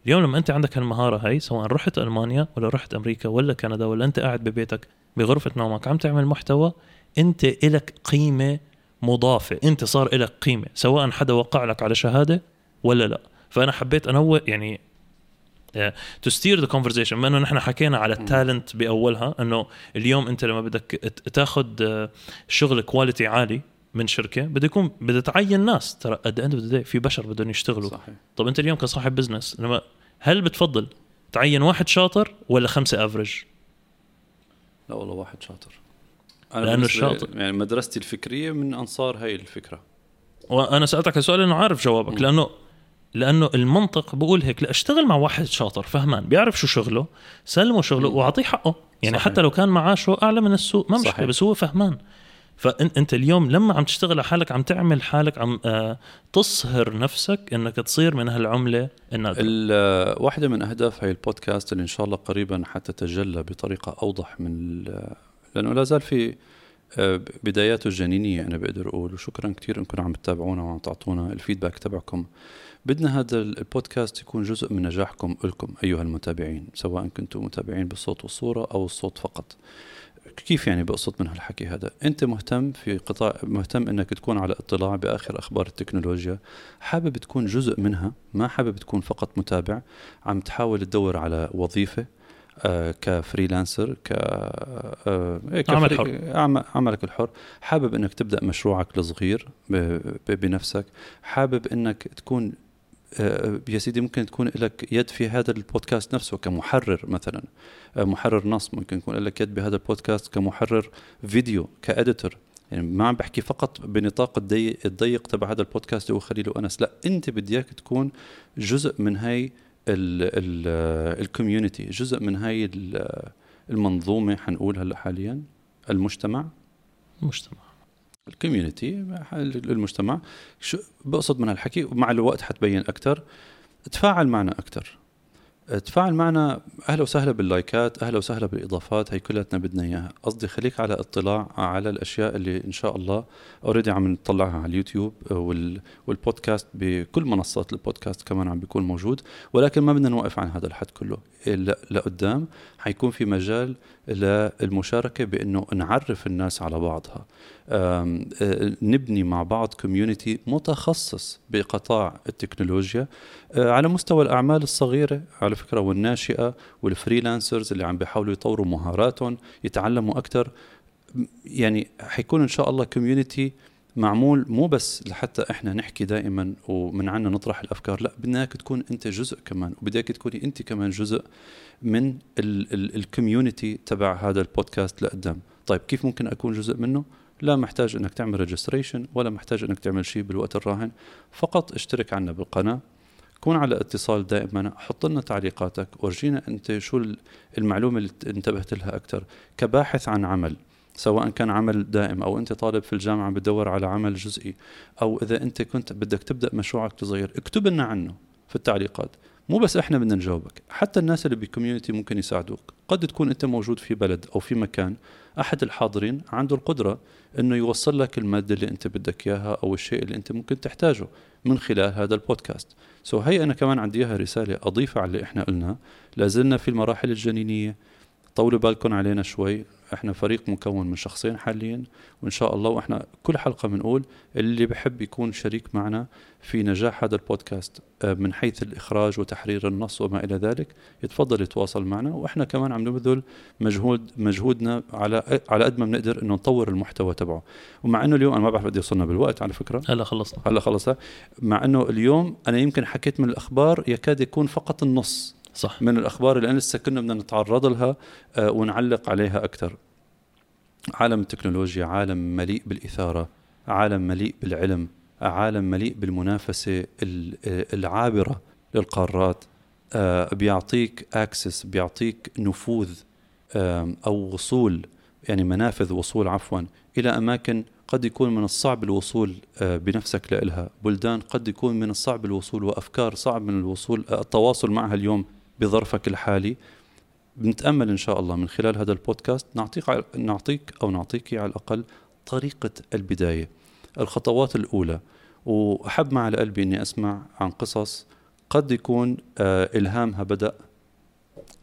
اليوم لما أنت عندك هالمهارة هاي سواء رحت ألمانيا ولا رحت أمريكا ولا كندا ولا أنت قاعد ببيتك بغرفة نومك عم تعمل محتوى أنت إلك قيمة مضافة. أنت صار إلك قيمة سواء حدا وقع لك على شهادة ولا لا. فأنا حبيت انوه يعني to steer the conversation بما إنه نحن حكينا على ال talent بأولها إنه اليوم أنت لما بدك تاخذ آه، شغل quality عالي من شركة بده يكون بدها تعين ناس. ترى at the end في بشر بدهم يشتغلوا. صحيح. طب أنت اليوم كصاحب business لما هل بتفضل تعين واحد شاطر ولا خمسة افرج؟ لا والله واحد شاطر. أنا لأنه الشاطر يعني مدرستي الفكرية من أنصار هاي الفكرة. وأنا سألتك السؤال لأنه عارف جوابك م. لأنه لأنه المنطق بقول هيك لا اشتغل مع واحد شاطر فهمان بيعرف شو شغله سلمه شغله وأعطيه حقه. يعني صحيح. حتى لو كان معاشه أعلى من السوق ما مشكلة بس هو فهمان. فانت اليوم لما عم تشتغل على حالك عم تعمل حالك عم آه، تصهر نفسك إنك تصير من هالعملة النادرة. واحدة من أهداف هاي البودكاست اللي إن شاء الله قريبا حتتجلى بطريقة أوضح من لأنه لا زال في آه، بداياته الجنينيه أنا بقدر أقول. وشكرا كثير إنكم عم تتابعونا وعم تعطونا الفيدباك تبعكم. بدنا هذا البودكاست يكون جزء من نجاحكم لكم أيها المتابعين سواء كنتم متابعين بالصوت والصورة أو الصوت فقط. كيف يعني بقصد من هالحكي هذا؟ أنت مهتم في قطاع مهتم إنك تكون على اطلاع بآخر أخبار التكنولوجيا حابب تكون جزء منها ما حابب تكون فقط متابع عم تحاول تدور على وظيفة آه ك freelancer ك آه عمل حر. عملك الحر. حابب إنك تبدأ مشروعك الصغير بنفسك. حابب إنك تكون يا سيدي ممكن تكون لك يد في هذا البودكاست نفسه كمحرر مثلا. آه، محرر نص ممكن يكون لك يد بهذا البودكاست كمحرر فيديو ك editor يعني ما عم بحكي فقط بنطاق الضيق, تبع هذا البودكاست هو خليل وأنس. لا أنت بدي إياك تكون جزء من هاي ال community جزء من هاي المنظومة حنقول هلأ حاليا المجتمع؟ المجتمع. ال community المجتمع. شو بقصد من هالحكي ومع الوقت حتبين أكثر تفاعل معنا أكثر تفاعل معنا أهلا وسهلا بال likeات أهلا وسهلا بالإضافات هي كلياتنا بدنا إياها. قصدي خليك على اطلاع على الأشياء اللي إن شاء الله already عم نطلعها على اليوتيوب وال والبودكاست بكل منصات البودكاست كمان عم بيكون موجود. ولكن ما بدنا نوقف عن هذا الحد كله. لقدام حيكون في مجال للمشاركة بإنه نعرف الناس على بعضها. نبني مع بعض community متخصص بقطاع التكنولوجيا على مستوى الأعمال الصغيرة على فكرة والناشئة وال freelancers اللي عم بيحاولوا يطوروا مهاراتهم يتعلموا أكثر يعني حيكون إن شاء الله community معمول مو بس لحتى إحنا نحكي دائما ومن عنا نطرح الأفكار لا بدنا اياك تكون أنت جزء كمان وبدك تكوني أنت كمان جزء من ال community تبع هذا البودكاست لقدام. طيب كيف ممكن أكون جزء منه؟ لا محتاج أنك تعمل registration ولا محتاج أنك تعمل شيء بالوقت الراهن. فقط اشترك عنا بالقناة. كون على اتصال دائما حط لنا تعليقاتك. ورجينا أنت شو المعلومة اللي انتبهت لها أكثر كباحث عن عمل سواء كان عمل دائم أو أنت طالب في الجامعة بتدور على عمل جزئي أو إذا أنت كنت بدك تبدأ مشروعك صغير اكتب لنا عنه في التعليقات. مو بس إحنا بدنا نجاوبك حتى الناس اللي بالكوميونتي ممكن يساعدوك. قد تكون أنت موجود في بلد أو في مكان أحد الحاضرين عنده القدرة إنه يوصل لك المادة اللي أنت بدك إياها أو الشيء اللي أنت ممكن تحتاجه من خلال هذا البودكاست. سو هي أنا كمان عندي إياها رسالة اضيفها على اللي إحنا قلناه. لازلنا في المراحل الجنينية طولوا بالكم علينا شوي. إحنا فريق مكون من شخصين حاليا وإن شاء الله وإحنا كل حلقة بنقول اللي بحب يكون شريك معنا في نجاح هذا البودكاست آه، من حيث الإخراج وتحرير النص وما إلى ذلك يتفضل يتواصل معنا. وإحنا كمان عم نبذل مجهود مجهودنا على على قد ما بنقدر إنه نطور المحتوى تبعه. ومع إنه اليوم أنا ما بعرف قد وصلنا بالوقت على فكرة. هلا خلصنا. هلا خلصنا. مع إنه اليوم أنا يمكن حكيت من الأخبار يكاد يكون فقط النص. صح. من الأخبار اللي لسه كنا بدنا نتعرض لها آه، ونعلق عليها أكثر. عالم التكنولوجيا عالم مليء بالإثارة عالم مليء بالعلم عالم مليء بالمنافسة العابرة للقارات آه، بيعطيك اكسس بيعطيك نفوذ أو وصول يعني منافذ وصول عفوا إلى أماكن قد يكون من الصعب الوصول آه، بنفسك لها بلدان قد يكون من الصعب الوصول وأفكار صعب من الوصول التواصل معها اليوم بظرفك الحالي. بنتأمل إن شاء الله من خلال هذا البودكاست نعطيك نعطيك أو نعطيك على الأقل طريقة البداية الخطوات الأولى. وأحب على قلبي إني أسمع عن قصص قد يكون آه، إلهامها بدأ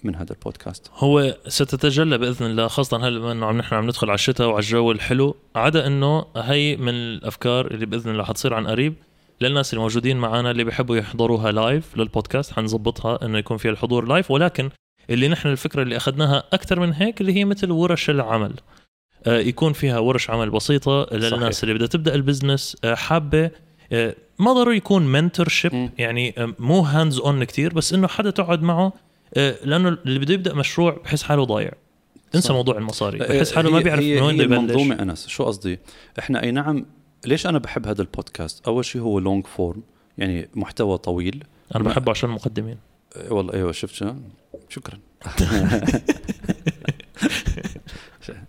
من هذا البودكاست. هو ستتجلى بإذن الله خاصة هلا انه عم نحن عم ندخل على الشتاء وعلى الجو الحلو. عدا إنه هي من الأفكار اللي بإذن الله حتصير عن قريب. للناس الموجودين معنا اللي بيحبوا يحضروها live للبودكاست حنظبطها إنه يكون فيها الحضور live ولكن اللي نحن الفكرة اللي أخذناها أكثر من هيك اللي هي مثل ورش العمل. آه يكون فيها ورش عمل بسيطة للناس صحيح. اللي بدها تبدأ ال business آه حابة آه ما ضروري يكون mentorship يعني مو hands on كثير بس إنه حدا تقعد معه لأنه اللي بده يبدأ مشروع بحس حاله ضايع. انسى صح. موضوع المصاري. بحس حاله ما بيعرف من وين بده يبلش منظومه أنس. شو قصدي؟ إحنا أي نعم ليش أنا بحب هذا البودكاست؟ أول شيء هو long form يعني محتوى طويل. أنا بحبه عشان المقدمين. والله أيوه شفت شو؟ شكرا.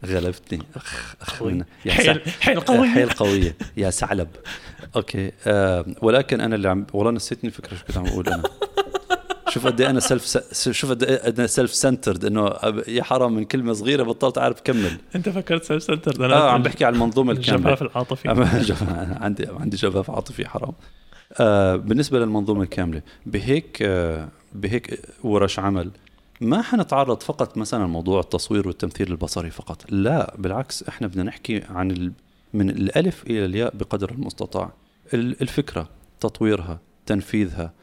غلبتني. أخ أخ حيل حيل قوية حيل قوية يا ثعلب. أوكي. آه ولكن أنا اللي عم والله نسيتني الفكرة شو كنت عم أقول أنا. شوف قد إيه أنا self. شوف قد إيه أنا self centered انه يا حرام من كلمة صغيرة بطلت أعرف كمل. أنت فكرت self centered أنا آه عم بحكي على المنظومة الكاملة. الجفاف العاطفي عندي عندي جفاف عاطفي حرام. آه بالنسبة للمنظومة الكاملة بهيك آه بهيك ورش عمل ما حنتعرض فقط مثلا موضوع التصوير والتمثيل البصري فقط. لا بالعكس إحنا بدنا نحكي عن ال... من الألف إلى الياء بقدر المستطاع. الفكرة تطويرها تنفيذها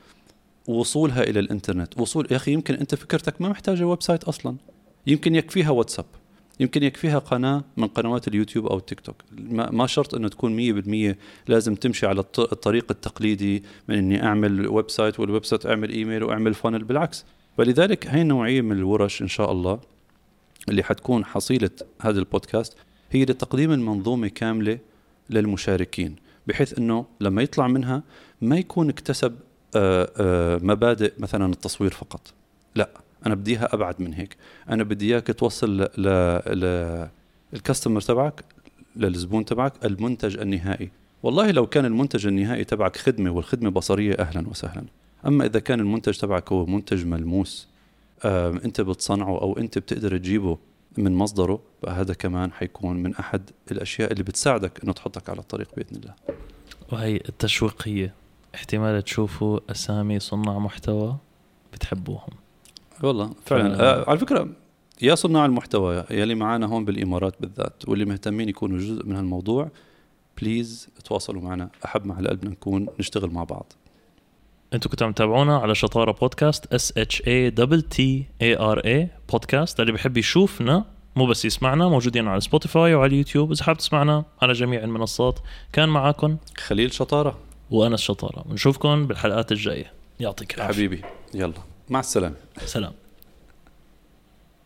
وصولها إلى الإنترنت. وصول يا أخي يمكن أنت فكرتك ما محتاجة website أصلا. يمكن يكفيها واتساب. يمكن يكفيها قناة من قنوات اليوتيوب أو التيك توك. ما شرط إنه تكون 100% لازم تمشي على الطريق التقليدي من إني أعمل website وال website أعمل إيميل وأعمل funnel بالعكس. فلذلك هي النوعيه من الورش إن شاء الله اللي حتكون حصيلة هذا البودكاست هي لتقديم المنظومة كاملة للمشاركين بحيث إنه لما يطلع منها ما يكون اكتسب مبادئ مثلا التصوير فقط. لا أنا بدي اياها أبعد من هيك. أنا بدي إياك توصل ل الكاستمر تبعك للزبون تبعك المنتج النهائي. والله لو كان المنتج النهائي تبعك خدمة والخدمة بصرية أهلا وسهلا. أما إذا كان المنتج تبعك هو منتج ملموس أنت بتصنعه أو أنت بتقدر تجيبه من مصدره فهذا كمان حيكون من أحد الأشياء اللي بتساعدك إنه تحطك على الطريق بإذن الله. وهي التشويقية. احتمال تشوفوا أسامي صناع محتوى بتحبوهم. والله فعلا. آه على فكرة يا صناع المحتوى يلي معنا هون بالإمارات بالذات واللي مهتمين يكونوا جزء من هالموضوع بليز تواصلوا معنا. أحب مع قلبنا نكون نشتغل مع بعض. أنتوا كنتوا عم تتابعونا على شطارة بودكاست S H A double T A R A بودكاست. اللي بحب يشوفنا مو بس يسمعنا موجودين على سبوتيفاي وعلى اليوتيوب إذا حاب تسمعنا على جميع المنصات كان معاكم خليل شطارة. وأنا الشطارة. ونشوفكم بالحلقات الجاية. يعطيك العافية. حبيبي يلا. مع السلامة. سلام.